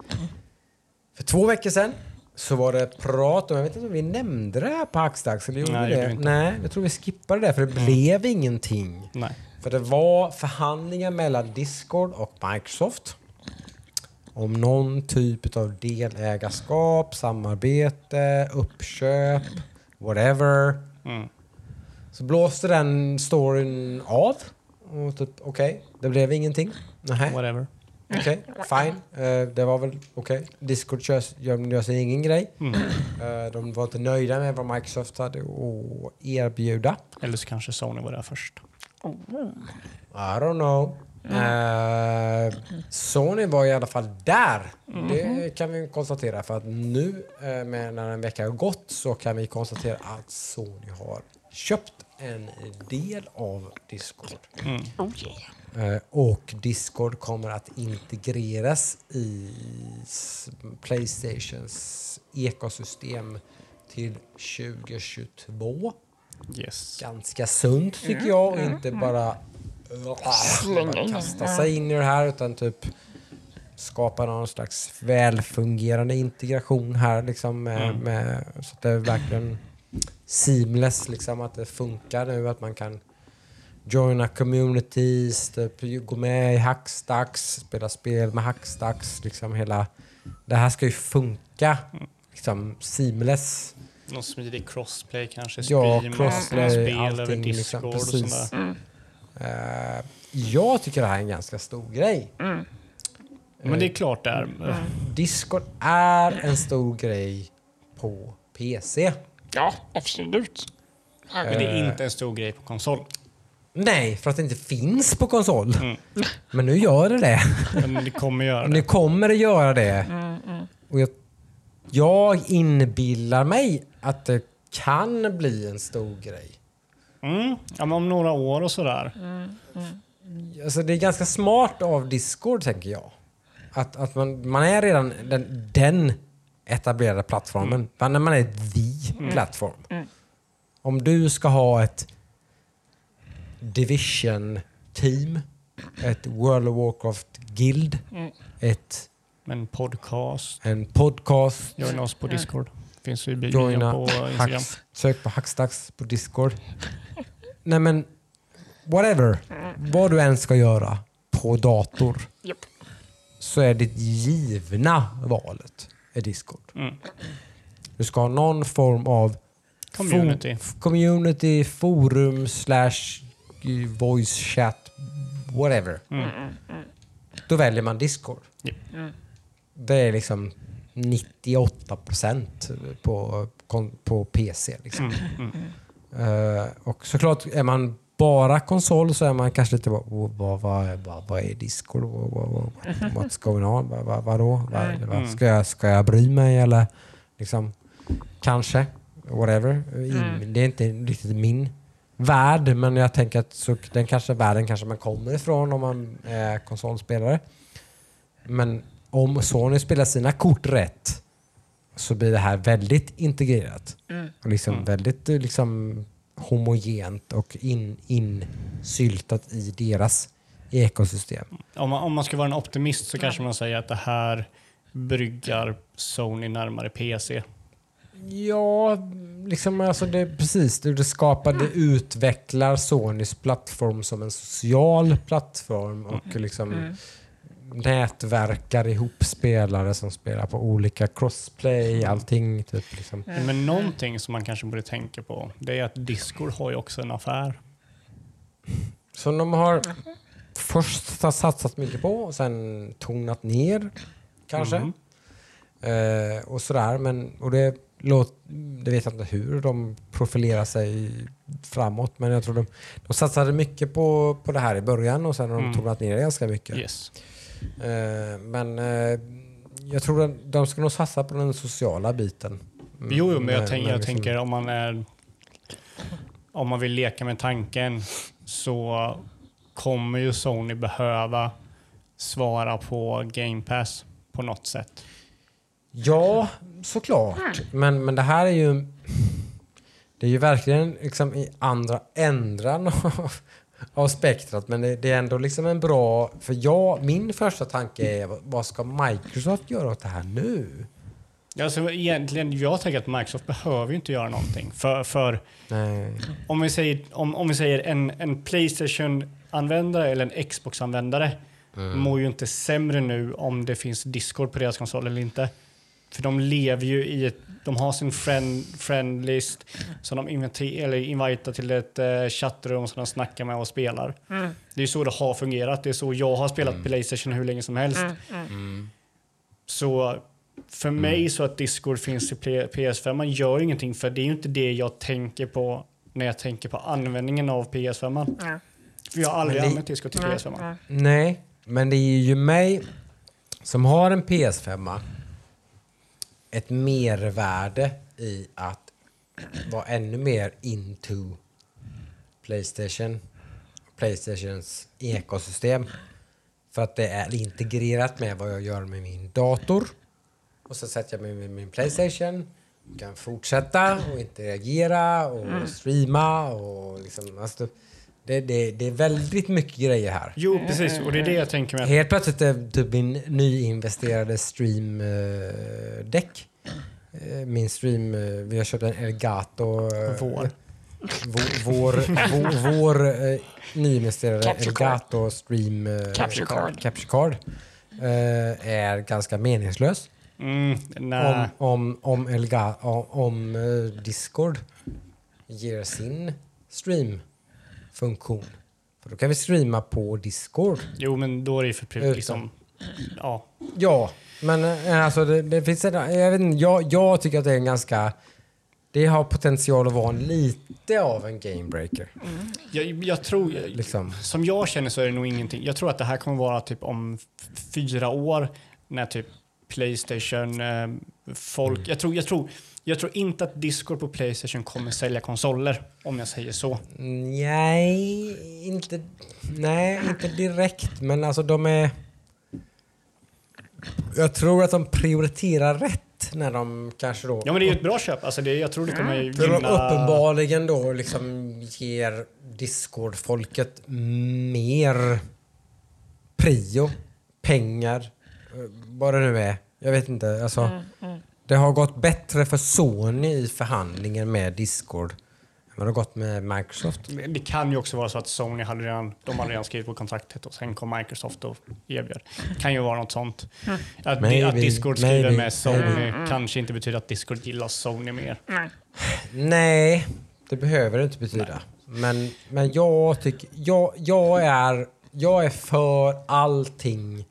för två veckor sedan så var det prat om, jag vet inte om vi nämnde det här på Hackstacks eller gjorde Nej, det gjorde. Nej, jag tror vi skippade det för det blev ingenting. Nej. För det var förhandlingar mellan Discord och Microsoft om någon typ av delägarskap, samarbete, uppköp, whatever. Mm. Så blåste den storyn av. Och typ, okej, det blev ingenting. Nej, Whatever. okej, fine. Eh, det var väl okej. Discord gör, gör, sin egen grej. Mm. Eh, de var inte nöjda med vad Microsoft hade att erbjuda. Eller så kanske Sony var där först. I don't know. Eh, Sony var i alla fall där. Det kan vi konstatera. För att nu eh, med när en vecka har gått så kan vi konstatera att Sony har köpt en del av Discord. Oh yeah. Eh, och Discord kommer att integreras i Playstations ekosystem till 2022. Yes. Ganska sunt tycker jag och inte bara, Slänga bara. Kasta sig in i det här utan typ skapa någon slags välfungerande integration här liksom med, med, så att det är verkligen seamless liksom att det funkar nu att man kan joina communities, typ, gå med i Hackstacks, spela spel med Hackstacks, liksom hela det här ska ju funka liksom seamless. Någon smidig crossplay kanske. Ja, crossplay, spel över allting Discord liksom, och precis. Eh, jag tycker det här är en ganska stor grej. Men det är klart det är. Discord är en stor grej på PC. Ja, absolut. Men det är inte en stor grej på konsol. Nej, för att det inte finns på konsol. Men nu gör det det. Men det kommer göra Nu det. kommer det göra det. Och jag, jag inbillar mig att det kan bli en stor grej. Mm. Ja, men om några år och sådär. Alltså det är ganska smart av Discord, tänker jag. Att, att man, man är redan den, den etablerade plattformen. Men när man är the plattform. Om du ska ha ett Division-team, ett World of Warcraft-guild, ett, Men podcast. en podcast, Joina oss på Discord. Finns i bion på Instagram. hacks, sök på Hackstacks på Discord. Nej men, whatever. Vad du än ska göra på dator Japp. så är det givna valet är Discord. Mm. Du ska ha någon form av Community. fo- community, forum, slash voice chat, whatever. Mm. Då väljer man Discord. Japp. Det är liksom 98 procent på, på PC. Liksom. Mm. Mm. Eh, och såklart, är man bara konsol så är man kanske lite vad, vad, vad, vad, vad är Discord? Vad, vad, vad, what's going on? Vad, vad, vadå? Vad, vad, ska, jag, ska jag bry mig eller liksom? Kanske. whatever. In, Det är inte riktigt min värld, men jag tänker att så, den kanske världen kanske man kommer ifrån om man är konsolspelare. Men om Sony spelar sina kort rätt så blir det här väldigt integrerat. Och liksom väldigt eh, liksom, homogent och in, insyltat i deras ekosystem. Om man, om man ska vara en optimist så kanske man säger att det här bryggar Sony närmare PC. Ja, liksom alltså det, precis. Det, det skapar, det utvecklar Sonys plattform som en social plattform och liksom nätverkar ihop spelare som spelar på olika crossplay, allting. Typ, liksom. Men någonting som man kanske borde tänka på det är att Discord har ju också en affär. Så de har först har satsat mycket på och sen tonat ner kanske. Mhm. Eh, och sådär. Men, och det, låt, det vet jag inte hur de profilerar sig framåt. Men jag tror de, de satsade mycket på, på det här i början och sen har de Mm. tonat ner det ganska mycket. Yes. Eh, men eh, jag tror att de ska nog satsa på den sociala biten. Mm, Jo, jo, men jag, tänk, jag liksom- tänker om man är om man vill leka med tanken så kommer ju Sony behöva svara på Game Pass på något sätt. Ja, såklart. Men, men det här är ju... Det är ju verkligen liksom i andra ändran av, av spektrat. Men det, det är ändå liksom en bra... För jag, min första tanke är vad- ska Microsoft göra åt det här nu? Alltså, egentligen, jag tänker att Microsoft behöver ju inte göra någonting. För, för om vi säger, om, om vi säger en, en Playstation-användare eller en Xbox-användare mår ju inte sämre nu om det finns Discord på deras konsol eller inte. För de lever ju i ett, de har sin friend, friendlist som de inviter, eller invitar till ett uh, chattrum som de snackar med och spelar. Det är ju så det har fungerat. Det är så jag har spelat Playstation hur länge som helst. Så för mig så att Discord finns i P- PS5 man gör ingenting för det är ju inte det jag tänker på när jag tänker på användningen av PS5. Mm. För jag har aldrig det- använt Discord till PS5. Nej, men det är ju mig som har en PS5 ett mervärde i att vara ännu mer into Playstation. Playstations ekosystem. För att det är integrerat med vad jag gör med min dator. Och så sätter jag mig med min Playstation. Kan fortsätta och interagera och streama och liksom... Alltså, det, det, det är väldigt mycket grejer här. Jo, precis. Och det är det jag tänker med. Helt plötsligt är typ min nyinvesterade stream-däck. Min stream, eh, vi har köpt en Elgato. eh, Vår. Vår, vår, vår, vår eh, nyinvesterade Capture card. Elgato stream eh, Capture card. capture card eh, är ganska meningslös. Mm, nej. Om, om, om, Elga, om, om eh, Discord ger sin streamfunktion. För då kan vi streama på Discord. Jo, men då är det ju för pri- Utan. liksom... Ja. Ja, men eh, alltså det, det finns en, jag, vet inte, jag, jag tycker att det är en ganska... Det har potential att vara lite av en gamebreaker. Jag, jag tror... Liksom. Som jag känner så är det nog ingenting. Jag tror att det här kommer vara typ om fyra år när typ Playstation, eh, folk... Mm. Jag, tror, jag, tror, jag tror inte att Discord på Playstation kommer sälja konsoler, om jag säger så. Nej, inte, nej, inte direkt. Men alltså de är... Jag tror att de prioriterar rätt när de kanske då... Ja, men det är ju ett bra köp. Alltså det, jag tror det kommer För de gynna... uppenbarligen då liksom ger Discord-folket mer prio, pengar, eh, vad det nu är. Jag vet inte. Alltså, Det har gått bättre för Sony i förhandlingen med Discord än vad det har gått med Microsoft. Det kan ju också vara så att Sony hade redan, de hade redan skrivit på kontraktet och sen kom Microsoft och erbjöd. kan ju vara något sånt. Att, Maybe, att Discord skriver maybe, med Sony maybe. kanske inte betyder att Discord gillar Sony mer. Nej. Nej, det behöver det inte betyda. Men, men jag tycker... Jag, jag, är, jag är för allting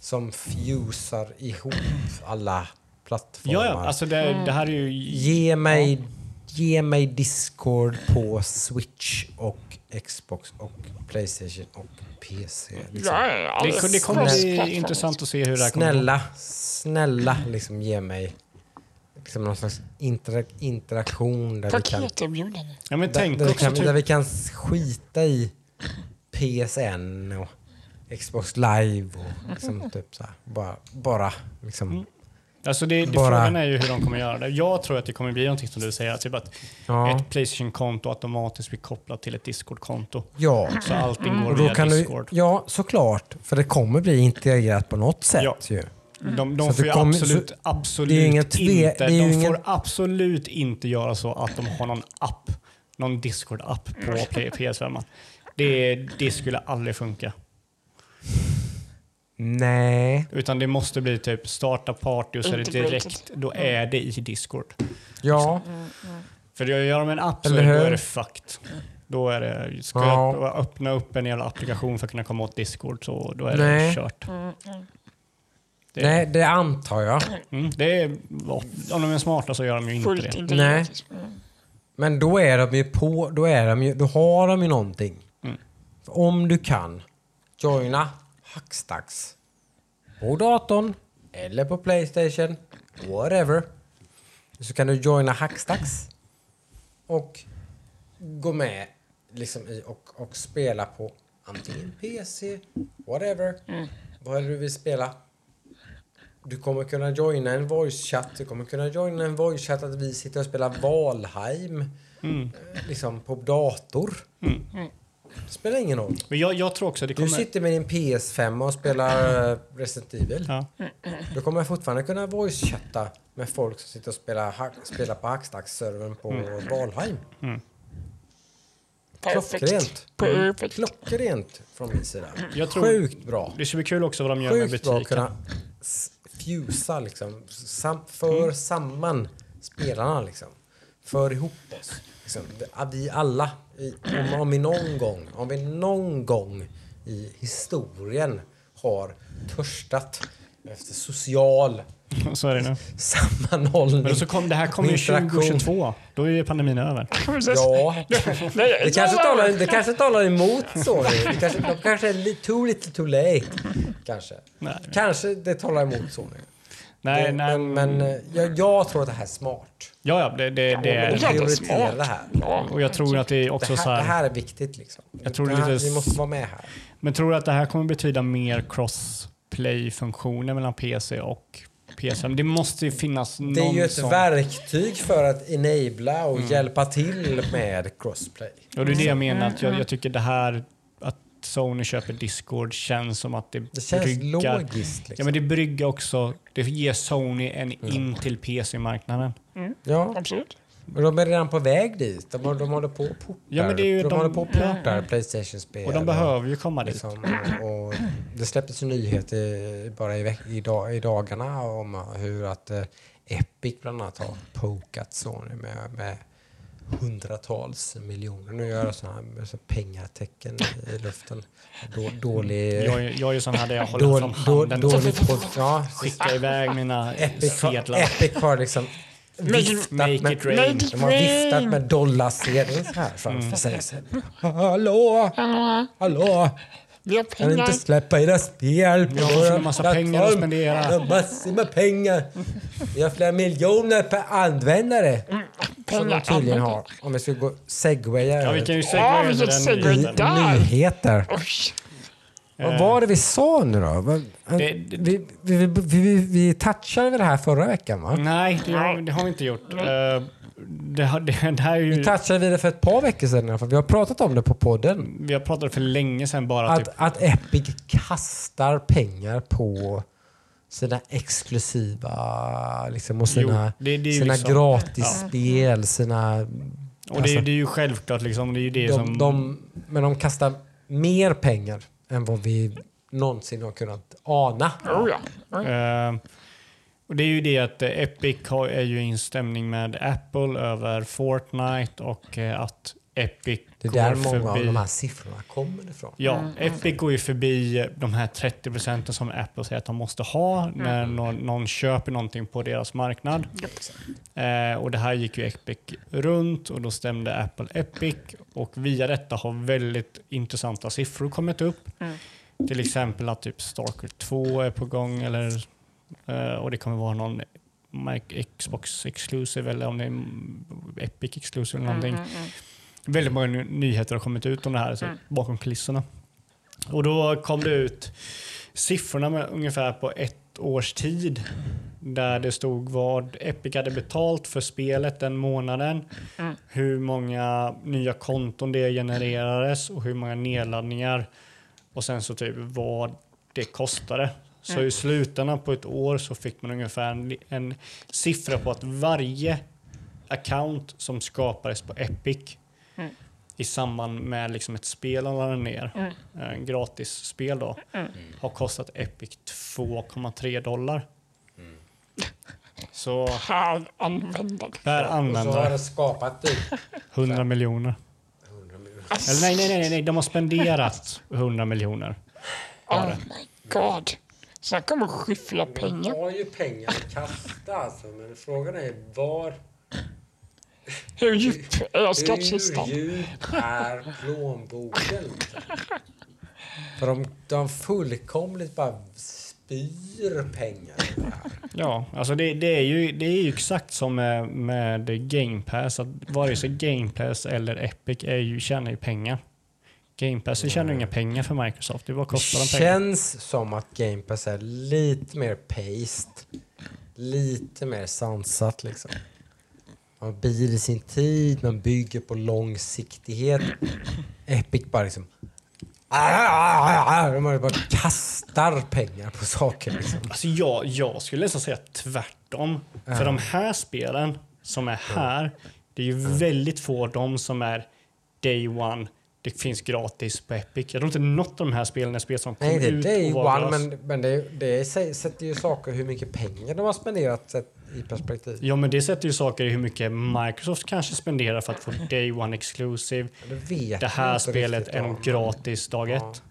som fusar ihop alla plattformar. Ja, ja, alltså det, det här är ju... Ge mig, ge mig Discord på Switch och Xbox och Playstation och PC. Liksom. Det, det kommer bli intressant att se hur det här kommer. Snälla, snälla liksom ge mig liksom någon slags intera- interaktion där vi kan, Paketerbjudande. Ja, men där, tänk där, vi också kan, typ, där vi kan skita i PSN och Xbox live och liksom [laughs] typ så här. Bara, bara liksom. Mm. Alltså det, det, Bara- Frågan är ju hur de kommer göra det. Jag tror att det kommer bli någonting som du säger, typ att Ja. ett Playstation-konto automatiskt blir kopplat till ett Discord-konto. ja. Så allting går Och då via kan du, Discord. ja, såklart. För det kommer bli integrerat på något sätt Ja. ju. De, Så de att får det ju kommer- absolut, så- absolut tve- inte, det är ju de ingen- får absolut inte göra så att de har någon app, någon Discord-app på Play- PS5. Det, det skulle aldrig funka. Nej. Utan det måste bli typ starta party och så är det direkt, då är det i Discord. Ja. För gör de en app så Eller är, då hur? är det fucked. Då är det, ska Ja. jag öppna upp en jävla applikation för att kunna komma åt Discord så då är Nej. det kört. Det, Nej, det antar jag. mm, det är, om de är smarta så gör de ju inte Fullt det. Mm. Men då är de ju på, då är de ju, då har de ju någonting. Mm. Om du kan joina Hackstacks på datorn eller på Playstation, whatever. Så kan du joina Hackstacks och gå med liksom i och, och spela på antingen PC, whatever. Vad är det du vill spela? Du kommer kunna joina en voice-chatt. Du kommer kunna joina en voice-chatt att vi sitter och spelar Valheim Mm. eh, liksom på dator. Det spelar ingen roll. Men jag, jag tror också att det Du kommer... sitter med din PS5 och spelar eh, Resident Evil. Ja. Du kommer fortfarande kunna voice-chatta med folk som sitter och spelar, hack, spelar på Hackstacks-servern på Valheim. Klockrent. Perfekt. Klockrent från min sida. Jag tror- Sjukt bra. Det ska bli kul också vad de gör med Sjukt bra att butiken. kunna fusa liksom. Sam, för samman spelarna liksom. För ihop oss. Liksom. Vi alla, i, om, om vi någon gång, om vi någon gång i historien har törstat efter social [laughs] Så är det nu. sammanhållning. Men så kom, det här kommer ju interaktion. 2022. Då är ju pandemin över. [laughs] Ja, [laughs] det kanske, talar, det kanske talar emot Sony. Det kanske, de kanske är too little too late. Kanske. Nej. Kanske det talar emot Sony. Nej, det, nej, men men eh, jag, jag tror att det här är smart. Ja, ja, det, det, det är det smart. det här. Ja. Och jag tror att det är också Det så här, det här. här är viktigt liksom. Jag tror det är här, lite Vi måste vara med här. Men tror du att det här kommer betyda mer crossplay-funktioner mellan PC och PS5? Det måste ju finnas någon Det är ju ett sån... verktyg för att enabla och hjälpa till med crossplay. Och det är det jag menar, att Mm. jag, jag tycker det här Sony köper Discord känns som att det, Det känns bryggar... logiskt. Ja, Liksom. men det bryggar också, det ger Sony en in till PC-marknaden. Ja, Absolut. och de är redan på väg dit. De, de håller på och portar. Ja, men det är ju de, de- håller på och portar Playstation-spel. Och de behöver ju komma dit. Liksom, och, och det släpptes en nyhet i, bara i, i, dag, i dagarna om hur att eh, Epic bland annat har pokat Sony med, med hundratals miljoner. Nu gör jag sådana här så pengatecken i, luften. Då, dålig... Jag, är- jag är ju sån här där jag håller Då, fram då, handen dåligt på, ja, skicka iväg mina Epic, sedlar. Epic har liksom viftat Make med, it rain. De har viftat med dollarsedlar framför Mm. sig. Hallå! Hallå, Hallå! Vi har Kan inte pengar. släppa era spel på Jag har så massa pengar att spendera. Vi har massor med pengar. Vi har flera miljoner per användare. Som de Pengar tydligen har. Om vi ska gå segwaya Ja, vi kan ju segwaya till vilket den segway där. nyheter. Oj. Vad var det vi sa nu då? Vi, vi, vi, vi, vi touchade väl det här förra veckan va? Nej, det har, det har vi inte gjort. Det, det, det här är ju... Vi touchade vi det för ett par veckor sedan i alla fall. Vi har pratat om det på podden. Vi har pratat för länge sedan bara. Att, typ, att Epic kastar pengar på sina exklusiva liksom, och sina, Jo, det- det är ju sina liksom- gratisspel, sina... och det, är- det är ju självklart liksom. Det är ju det de, som... de, men de kastar mer pengar än vad vi någonsin har kunnat ana. Oh, ja. Eh, och det är ju det att eh, Epic har, är ju i en stämning med Apple över Fortnite och eh, att Epic Det är går där många förbi... av de här siffrorna kommer ifrån. Ja, Epic går ju förbi eh, de här 30 procenten som Apple säger att de måste ha när någon, någon köper någonting på deras marknad. Eh, och det här gick ju Epic runt och då stämde Apple Epic och via detta har väldigt intressanta siffror kommit upp. Till exempel att typ Stalker 2 är på gång eller, och det kommer vara någon Xbox Exclusive eller om det är mm, Epic Exclusive eller någonting. Väldigt många ny- nyheter har kommit ut om det här så bakom kulisserna. Och då kom det ut siffrorna med ungefär på ett års tid där det stod vad Epic hade betalt för spelet den månaden, hur många nya konton det genererades och hur många nedladdningar och sen så typ vad det kostade. Så i slutändan på ett år så fick man ungefär en, en siffra på att varje account som skapades på Epic i samband med liksom ett spel de laddade ner, eh, gratis spel då, har kostat Epic 2,3 dollar. [laughs] Så Per användare. per Och så har användare det skapat typ 100 miljoner. 100 miljoner. Eller nej, nej, nej, nej, de har spenderat 100 miljoner. Oh my god. Snacka om att skyffla pengar. har ju pengar att kasta alltså, men frågan är var... Hur djup är Hur skattkistan? djup är plånboken? För de, de fullkomligt bara spyr pengar. Ja, alltså det, det, är ju, det är ju exakt som med, med Game Pass. Att vare sig Game Pass eller Epic är ju, tjänar ju pengar. Game Pass tjänar ju inga pengar för Microsoft. Det bara kostar dem pengar. känns som att Game Pass är lite mer paced. Lite mer sansat liksom. Man bider sin tid, man bygger på långsiktighet. Epic bara liksom... De bara kastar pengar på saker liksom. Alltså jag, jag skulle nästan säga tvärtom. För de här spelen som är här, det är ju väldigt få av dem som är day one. Det finns gratis på Epic. Jag tror inte något av de här spelen är spel som kom Nej, det, ut det är ju one, men, men det, det sä- sätter ju saker hur mycket pengar de har spenderat i perspektiv. Ja, men det sätter ju saker i hur mycket Microsoft kanske spenderar för att få day one exclusive. Det, vet Det här spelet är nog gratis dag Ja. ett.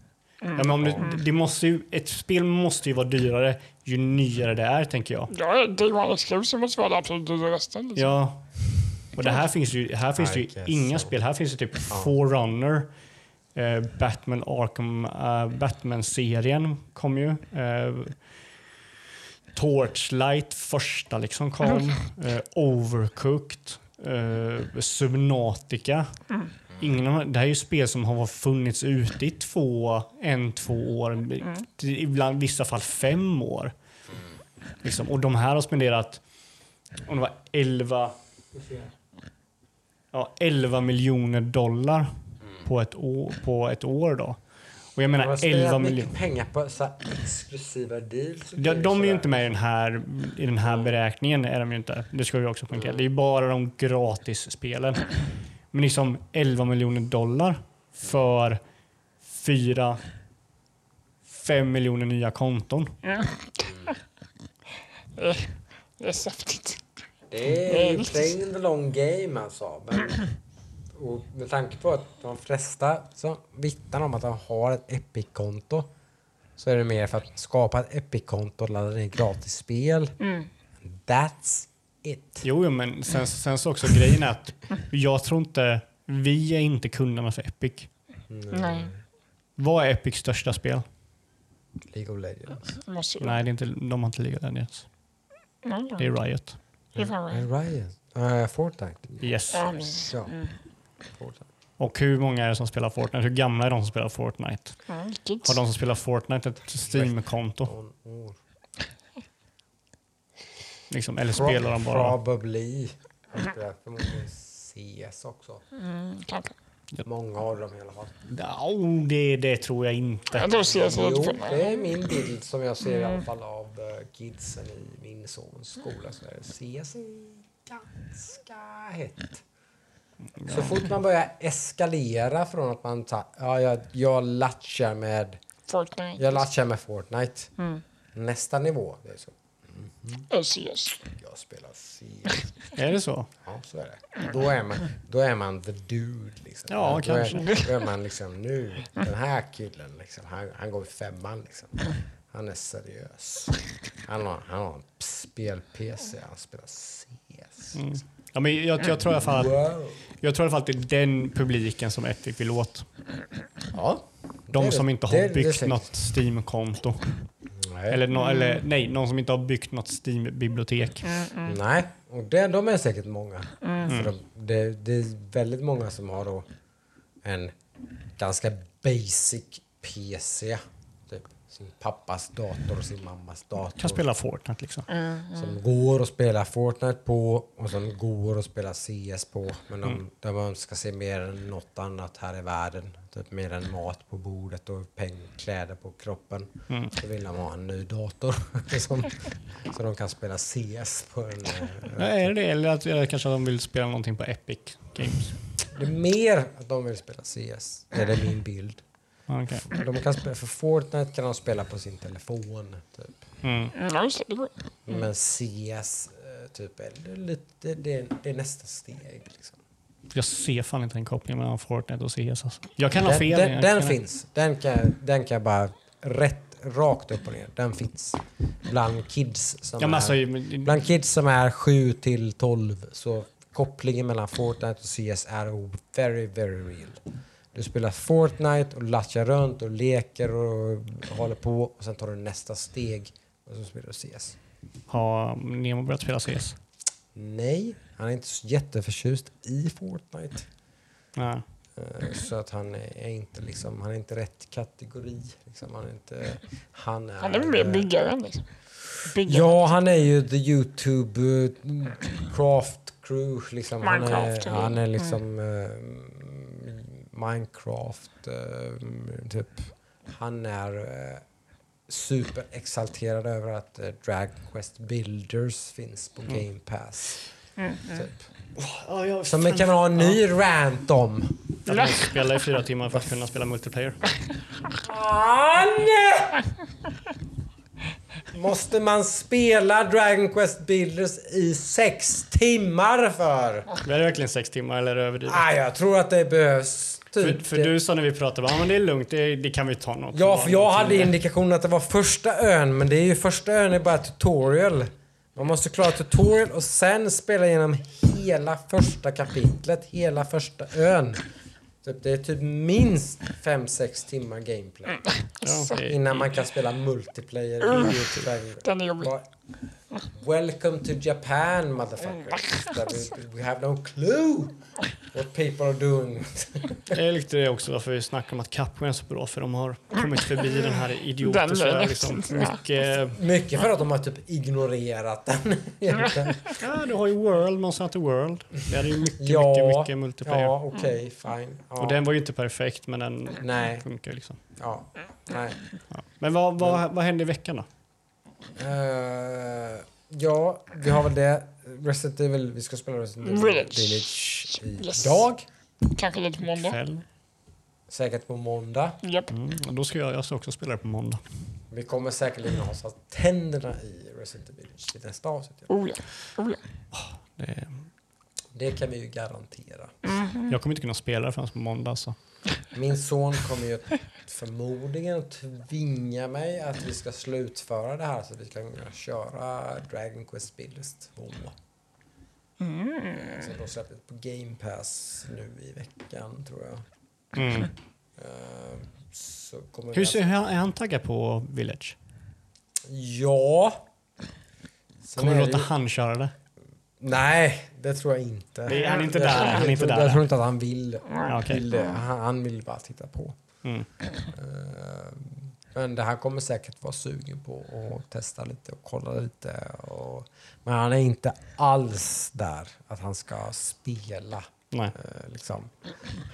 Ja, men om det, det måste ju, ett spel måste ju vara dyrare ju nyare det är, tänker jag. Ja, Day One Exclusive måste vara det absolut dyraste. Liksom. Ja. Och det här finns ju, här finns ju inga so. spel. Här finns det typ Forerunner, eh, Batman Arkham, eh, Batman-serien kom ju. Eh, Torchlight första liksom kom. Eh, Overcooked, eh, Subnautica. Ingen av, det här är ju spel som har funnits ute i två, en, två år. Ibland, i vissa fall fem år. Liksom. Och de här har spenderat, om det var 11, ja, 11 miljoner dollar på, ett år, på ett år då. Och jag menar spenderat 11 mycket miljoner. pengar på så här exklusiva deals. De, de är ju inte med i den här, i den här beräkningen. Är de ju inte. Det ska vi också poängtera. Det är ju bara de gratisspelen. Men liksom 11 miljoner dollar för 4 5 miljoner nya konton. Eh, Det är saftigt. Det är playing the long game alltså. Men, och med tanke på att de flesta som vittnar om att de har ett Epic-konto så är det mer för att skapa ett Epic-konto och ladda ner gratis spel. That's it. Jo, jo, men sen, sen så också grejen är att jag tror inte, vi är inte kunderna för Epic. Nej, Vad är Epics största spel? League of Legends. Nej, det är inte, de har inte League of Legends. Nej, Det är Riot. Mm. right. Riot. Uh, Fortnite. Yes. Ja, precis. Ja. Fortnite. Och hur många är det som spelar Fortnite? Hur gamla är de som spelar Fortnite? Vilket? Har de som spelar Fortnite ett Steam-konto? On. Liksom, eller spelar de bara... Probably. Spelar förmodligen CS också. Mm, kanske. Många av dem i alla fall. Ja, oh, det, det tror jag inte. Jag tror CS är Jo, det är min bild som jag ser i alla fall av uh, kidsen i min sons skola. Så det CS är ganska hett. Så fort man börjar eskalera från att man tar, ja, jag, jag latchar med, Fortnite. jag latchar med Fortnite. Mm. Nästa nivå, det är så. CS. Jag spelar CS. Är det så? Ja, så är det. Då är man, då är man the dude. Liksom. Ja, då kanske. Är, då är man liksom nu, den här killen, liksom, han, han går i femman. Liksom. Han är seriös. Han har, han har en spel-PC, han spelar CS. Mm. Ja, men jag, jag, tror i alla fall att, Wow. jag tror i alla fall att det är den publiken som Epic vill åt. Ja. De Det som det. inte Det- har det byggt säkert. något Steam-konto. Nej. Eller, nå- eller nej, någon som inte har byggt något Steam-bibliotek. Nej, och det, de är säkert många. För de, det, det är väldigt många som har då en ganska basic PC. Sin pappas dator och sin mammas dator. Kan spela Fortnite liksom. Som går att spela Fortnite på och som går att spela CS på. Men de, Mm. de önskar sig mer än något annat här i världen. Typ mer än mat på bordet och peng, kläder på kroppen. Mm. Så vill de ha en ny dator. [laughs] som, så de kan spela CS på en... eh, Ja, är det det? Eller att, eller kanske att de vill spela någonting på Epic Games? Det är mer att de vill spela CS. Det är min bild. Ja, okej. De kan spela, för Fortnite kan de spela på sin telefon. Typ. Mm. Mm. Men CS, eh, typ, är lite, det, är, det är nästa steg. Liksom. Jag ser fan inte en koppling mellan Fortnite och CS. Alltså. Jag kan ha Den, fel. den, den kan- finns. Den kan, den kan jag bara rätt, rakt upp och ner. Den finns. Bland kids som, Ja, men alltså, är, bland kids som är 7 till 12 så kopplingen mellan Fortnite och CS är very, very real. Du spelar Fortnite och latchar runt och leker och håller på och sen tar du nästa steg och så spelar du CS. har Nemo börjat spela CS? Nej, han är inte så jätteförtjust i Fortnite. Nej. Eh, Så att han är inte liksom, han är inte rätt kategori. Liksom. Han är inte, han är... Han är mer byggaren liksom. Byggaren. Ja, han är ju the YouTube uh, craft crew. Liksom. Han, är, han är liksom eh, Minecraft, eh, typ. Han är uh, superexalterad över att uh, Drag Quest Builders finns på Game Pass. Typ. Som vi kan ha en ny rant om. Att man spelar i fyra timmar för att kunna spela multiplayer. Anne! Måste man spela Dragon Quest Builders i sex timmar för? Är det verkligen sex timmar eller är det överdrivet? Ah, jag tror att det behövs. För, Typ för det. du sa när vi pratade, ja men det är lugnt, det, det kan vi ta något. Ja, för jag hade indikationen att det var första ön, men det är ju första ön är bara tutorial. Man måste klara tutorial och sen spela igenom hela första kapitlet, hela första ön. Typ, det är typ minst 5-6 timmar gameplay det, innan man kan spela multiplayer Quest. Den är jobbig. Welcome to Japan, motherfuckers. That we, we have no clue what people are doing. det är lite det också varför vi snackar om att Capcom är så bra, för de har kommit förbi den här idioten. Den så är liksom mycket... Mycket för att de har typ ignorerat den. Ja, du har ju World, Monster Hunter World. Det är ju mycket, Ja, mycket, mycket multiplayer. ja, okej, fine. Ja. Och den var ju inte perfekt, men den Nej. funkar liksom. Ja, nej. Ja. Men vad, vad, vad hände i veckan då? Eh, ja, vi har väl det. Resident Evil, vi ska spela Resident Evil Village. Village Yes. idag. Kanske lite på måndag. Kväll? Säkert på måndag. Japp. Mm. Då ska jag, jag ska också spela det på måndag. Vi kommer säkerligen ha så att tänderna i Resident Evil Village i nästa avsnitt. Oh ja. Oh ja. Det, Det kan vi ju garantera. jag kommer inte kunna spela det förrän på måndag. Så. Min son kommer ju förmodligen tvinga mig att vi ska slutföra det här så att vi ska kunna köra Dragon Quest Builders 2. Så då släpptes på Game Pass nu i veckan tror jag. Mm. Eh, så kommer Hur ser, är han- är han taggad på Village? Ja. Sen Kommer du låta ju- han köra det? Nej, det tror jag inte. Det är- han är inte Jag där, tror- han är jag inte tror- där. Jag tror inte att han vill, Ja, okej. vill det. Han, han vill bara titta på. Mm. Eh, Men det här kommer säkert vara sugen på att testa lite och kolla lite. Och, men han är inte alls där att han ska spela. Nej. eh, Liksom.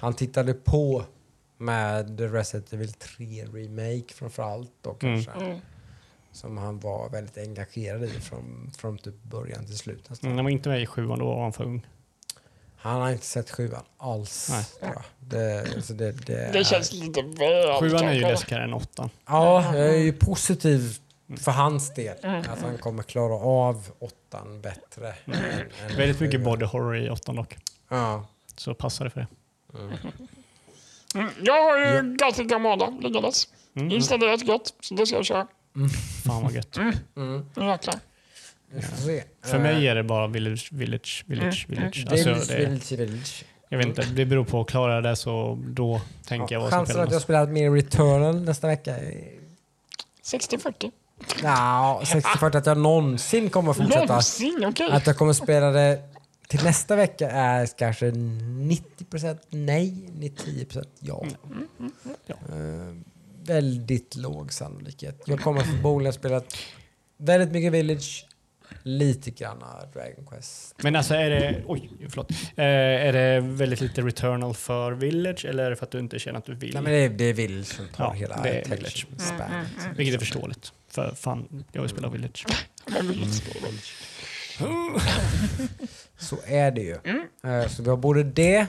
Han tittade på med Resident Evil 3 Remake framförallt. Då, Mm. Som han var väldigt engagerad i från, från typ början till slut. nästan. Mm, Han var inte med i sjuan, då var han för ung. Han har inte sett sjuan alls. Nej. Tror jag. Det, så det, det, Det känns lite väl Sjuan är ju läskigare än åttan. Ja, jag är ju positiv för hans del. Att han kommer klara av åttan bättre. än- än Väldigt mycket sjuan. body horror i åttan dock. Ja. Så passar det för det. Mm, jag har ju Gothic Armada liggandes. Mm. Installerat gott, så det ska jag köra. Fan vad gött. Mm. Jäklar. Får se. För Eh, mig är det bara village, village, village, village. Alltså, Village, det, village, village. jag vet inte, det beror på. Klarar jag det så då tänker jag Ja, vad som chansen att jag spelar mer Returnal nästa vecka är 60-40. Ja, 60-40 att jag någonsin kommer fortsätta. Någonsin, okej. Att jag kommer spela det till nästa vecka är kanske 90% nej, 10% ja. Ja. Väldigt låg sannolikhet. Jag kommer förmodligen spela väldigt mycket Village, lite grann Dragon Quest. Men alltså är det, oj, förlåt. Eh, är det väldigt lite Returnal för Village eller är det för att du inte känner att du vill? Nej, men det, är, det är Village som tar Ja, hela det Village. span. Vilket är förståeligt. För fan, jag vill spela Village. Så är det ju. Eh, Så vi har både det,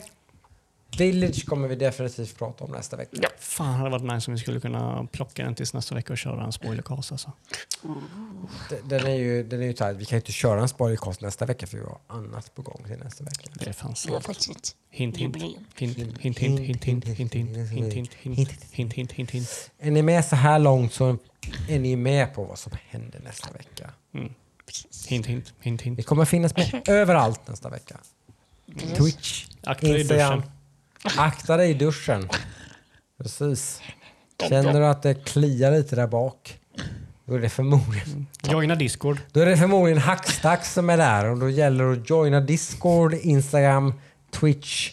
Village kommer vi definitivt prata om nästa vecka. Ja. Fan, hade varit nice om vi skulle kunna plocka den tills nästa vecka och köra en spoilercast alltså. D- Den är ju, den är ju tight. Vi kan ju inte köra en spoilercast nästa vecka för vi har annat på gång till nästa vecka. Det är fan Det sant. Hint, hint. Hint, hint, hint, hint, hint, hint, hint, hint, hint, hint, hint, hint, hint, hint. Är ni med så här långt så är ni med på vad som händer nästa vecka. Hint, hint, hint, Vi hint. kommer finnas med överallt nästa vecka. Twitch, Instagram. Akta dig i duschen. Precis. Känner du att det kliar lite där bak, då är det förmodligen, Joina Discord. då är det förmodligen Hackstacks som är där och då gäller det att joina Discord, Instagram, Twitch.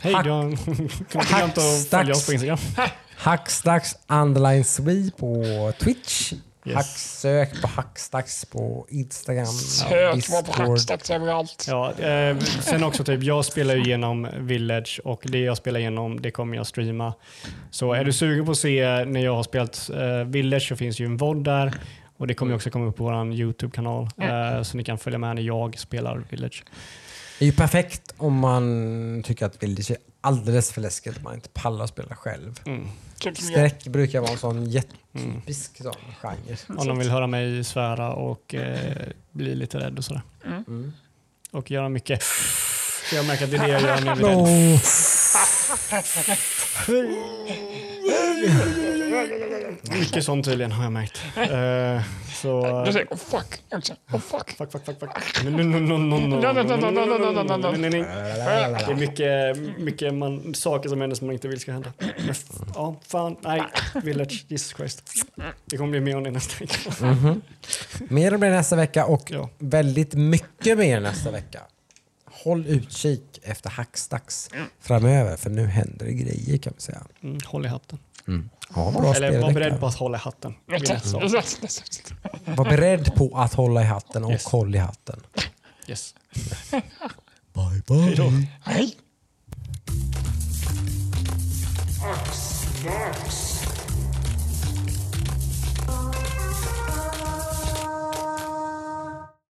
Hej, Hack- [laughs] kommer glömt att följa oss på Instagram. [laughs] Hackstacks underline Swede på Twitch. Yes. Hacksök på Hackstacks på Instagram, Sök var på Discord. hackstacks överallt. Ja, eh, sen också typ, jag spelar ju igenom Village och det jag spelar igenom det kommer jag streama. Så är du sugen på att se när jag har spelat eh, Village så finns ju en VOD där och det kommer också komma upp på vår YouTube-kanal eh, så ni kan följa med när jag spelar Village. Det är ju perfekt om man tycker att Village är alldeles för läskigt och man inte pallar att spela själv. Mm. Jag. Skräck brukar vara en sån jättetypisk sån genre. Om de vill höra mig svära och eh, bli lite rädd och sådär. Mm. Och göra mycket. Så jag märker att det är det jag gör när jag blir rädd. Mycket sånt tydligen har jag märkt. Så... Du säger oh fuck, oh fuck. Fuck, fuck, fuck, fuck. Det är mycket, mycket man, saker som händer som man inte vill ska hända. Ja, oh, fan, nej. Village, Jesus Christ. Det kommer bli mer om det nästa vecka. Mm -hmm. Mer om det nästa vecka och ja. väldigt mycket mer nästa vecka håll utkik efter hackstacks framöver för nu händer det grejer kan vi säga. Mm, håll i hatten. Mm. Ja, Eller var beredd på att hålla i hatten. Var beredd på att hålla i hatten och yes. håll i hatten. Yes. bye bye. Hejdå. Hej. Ax, ax.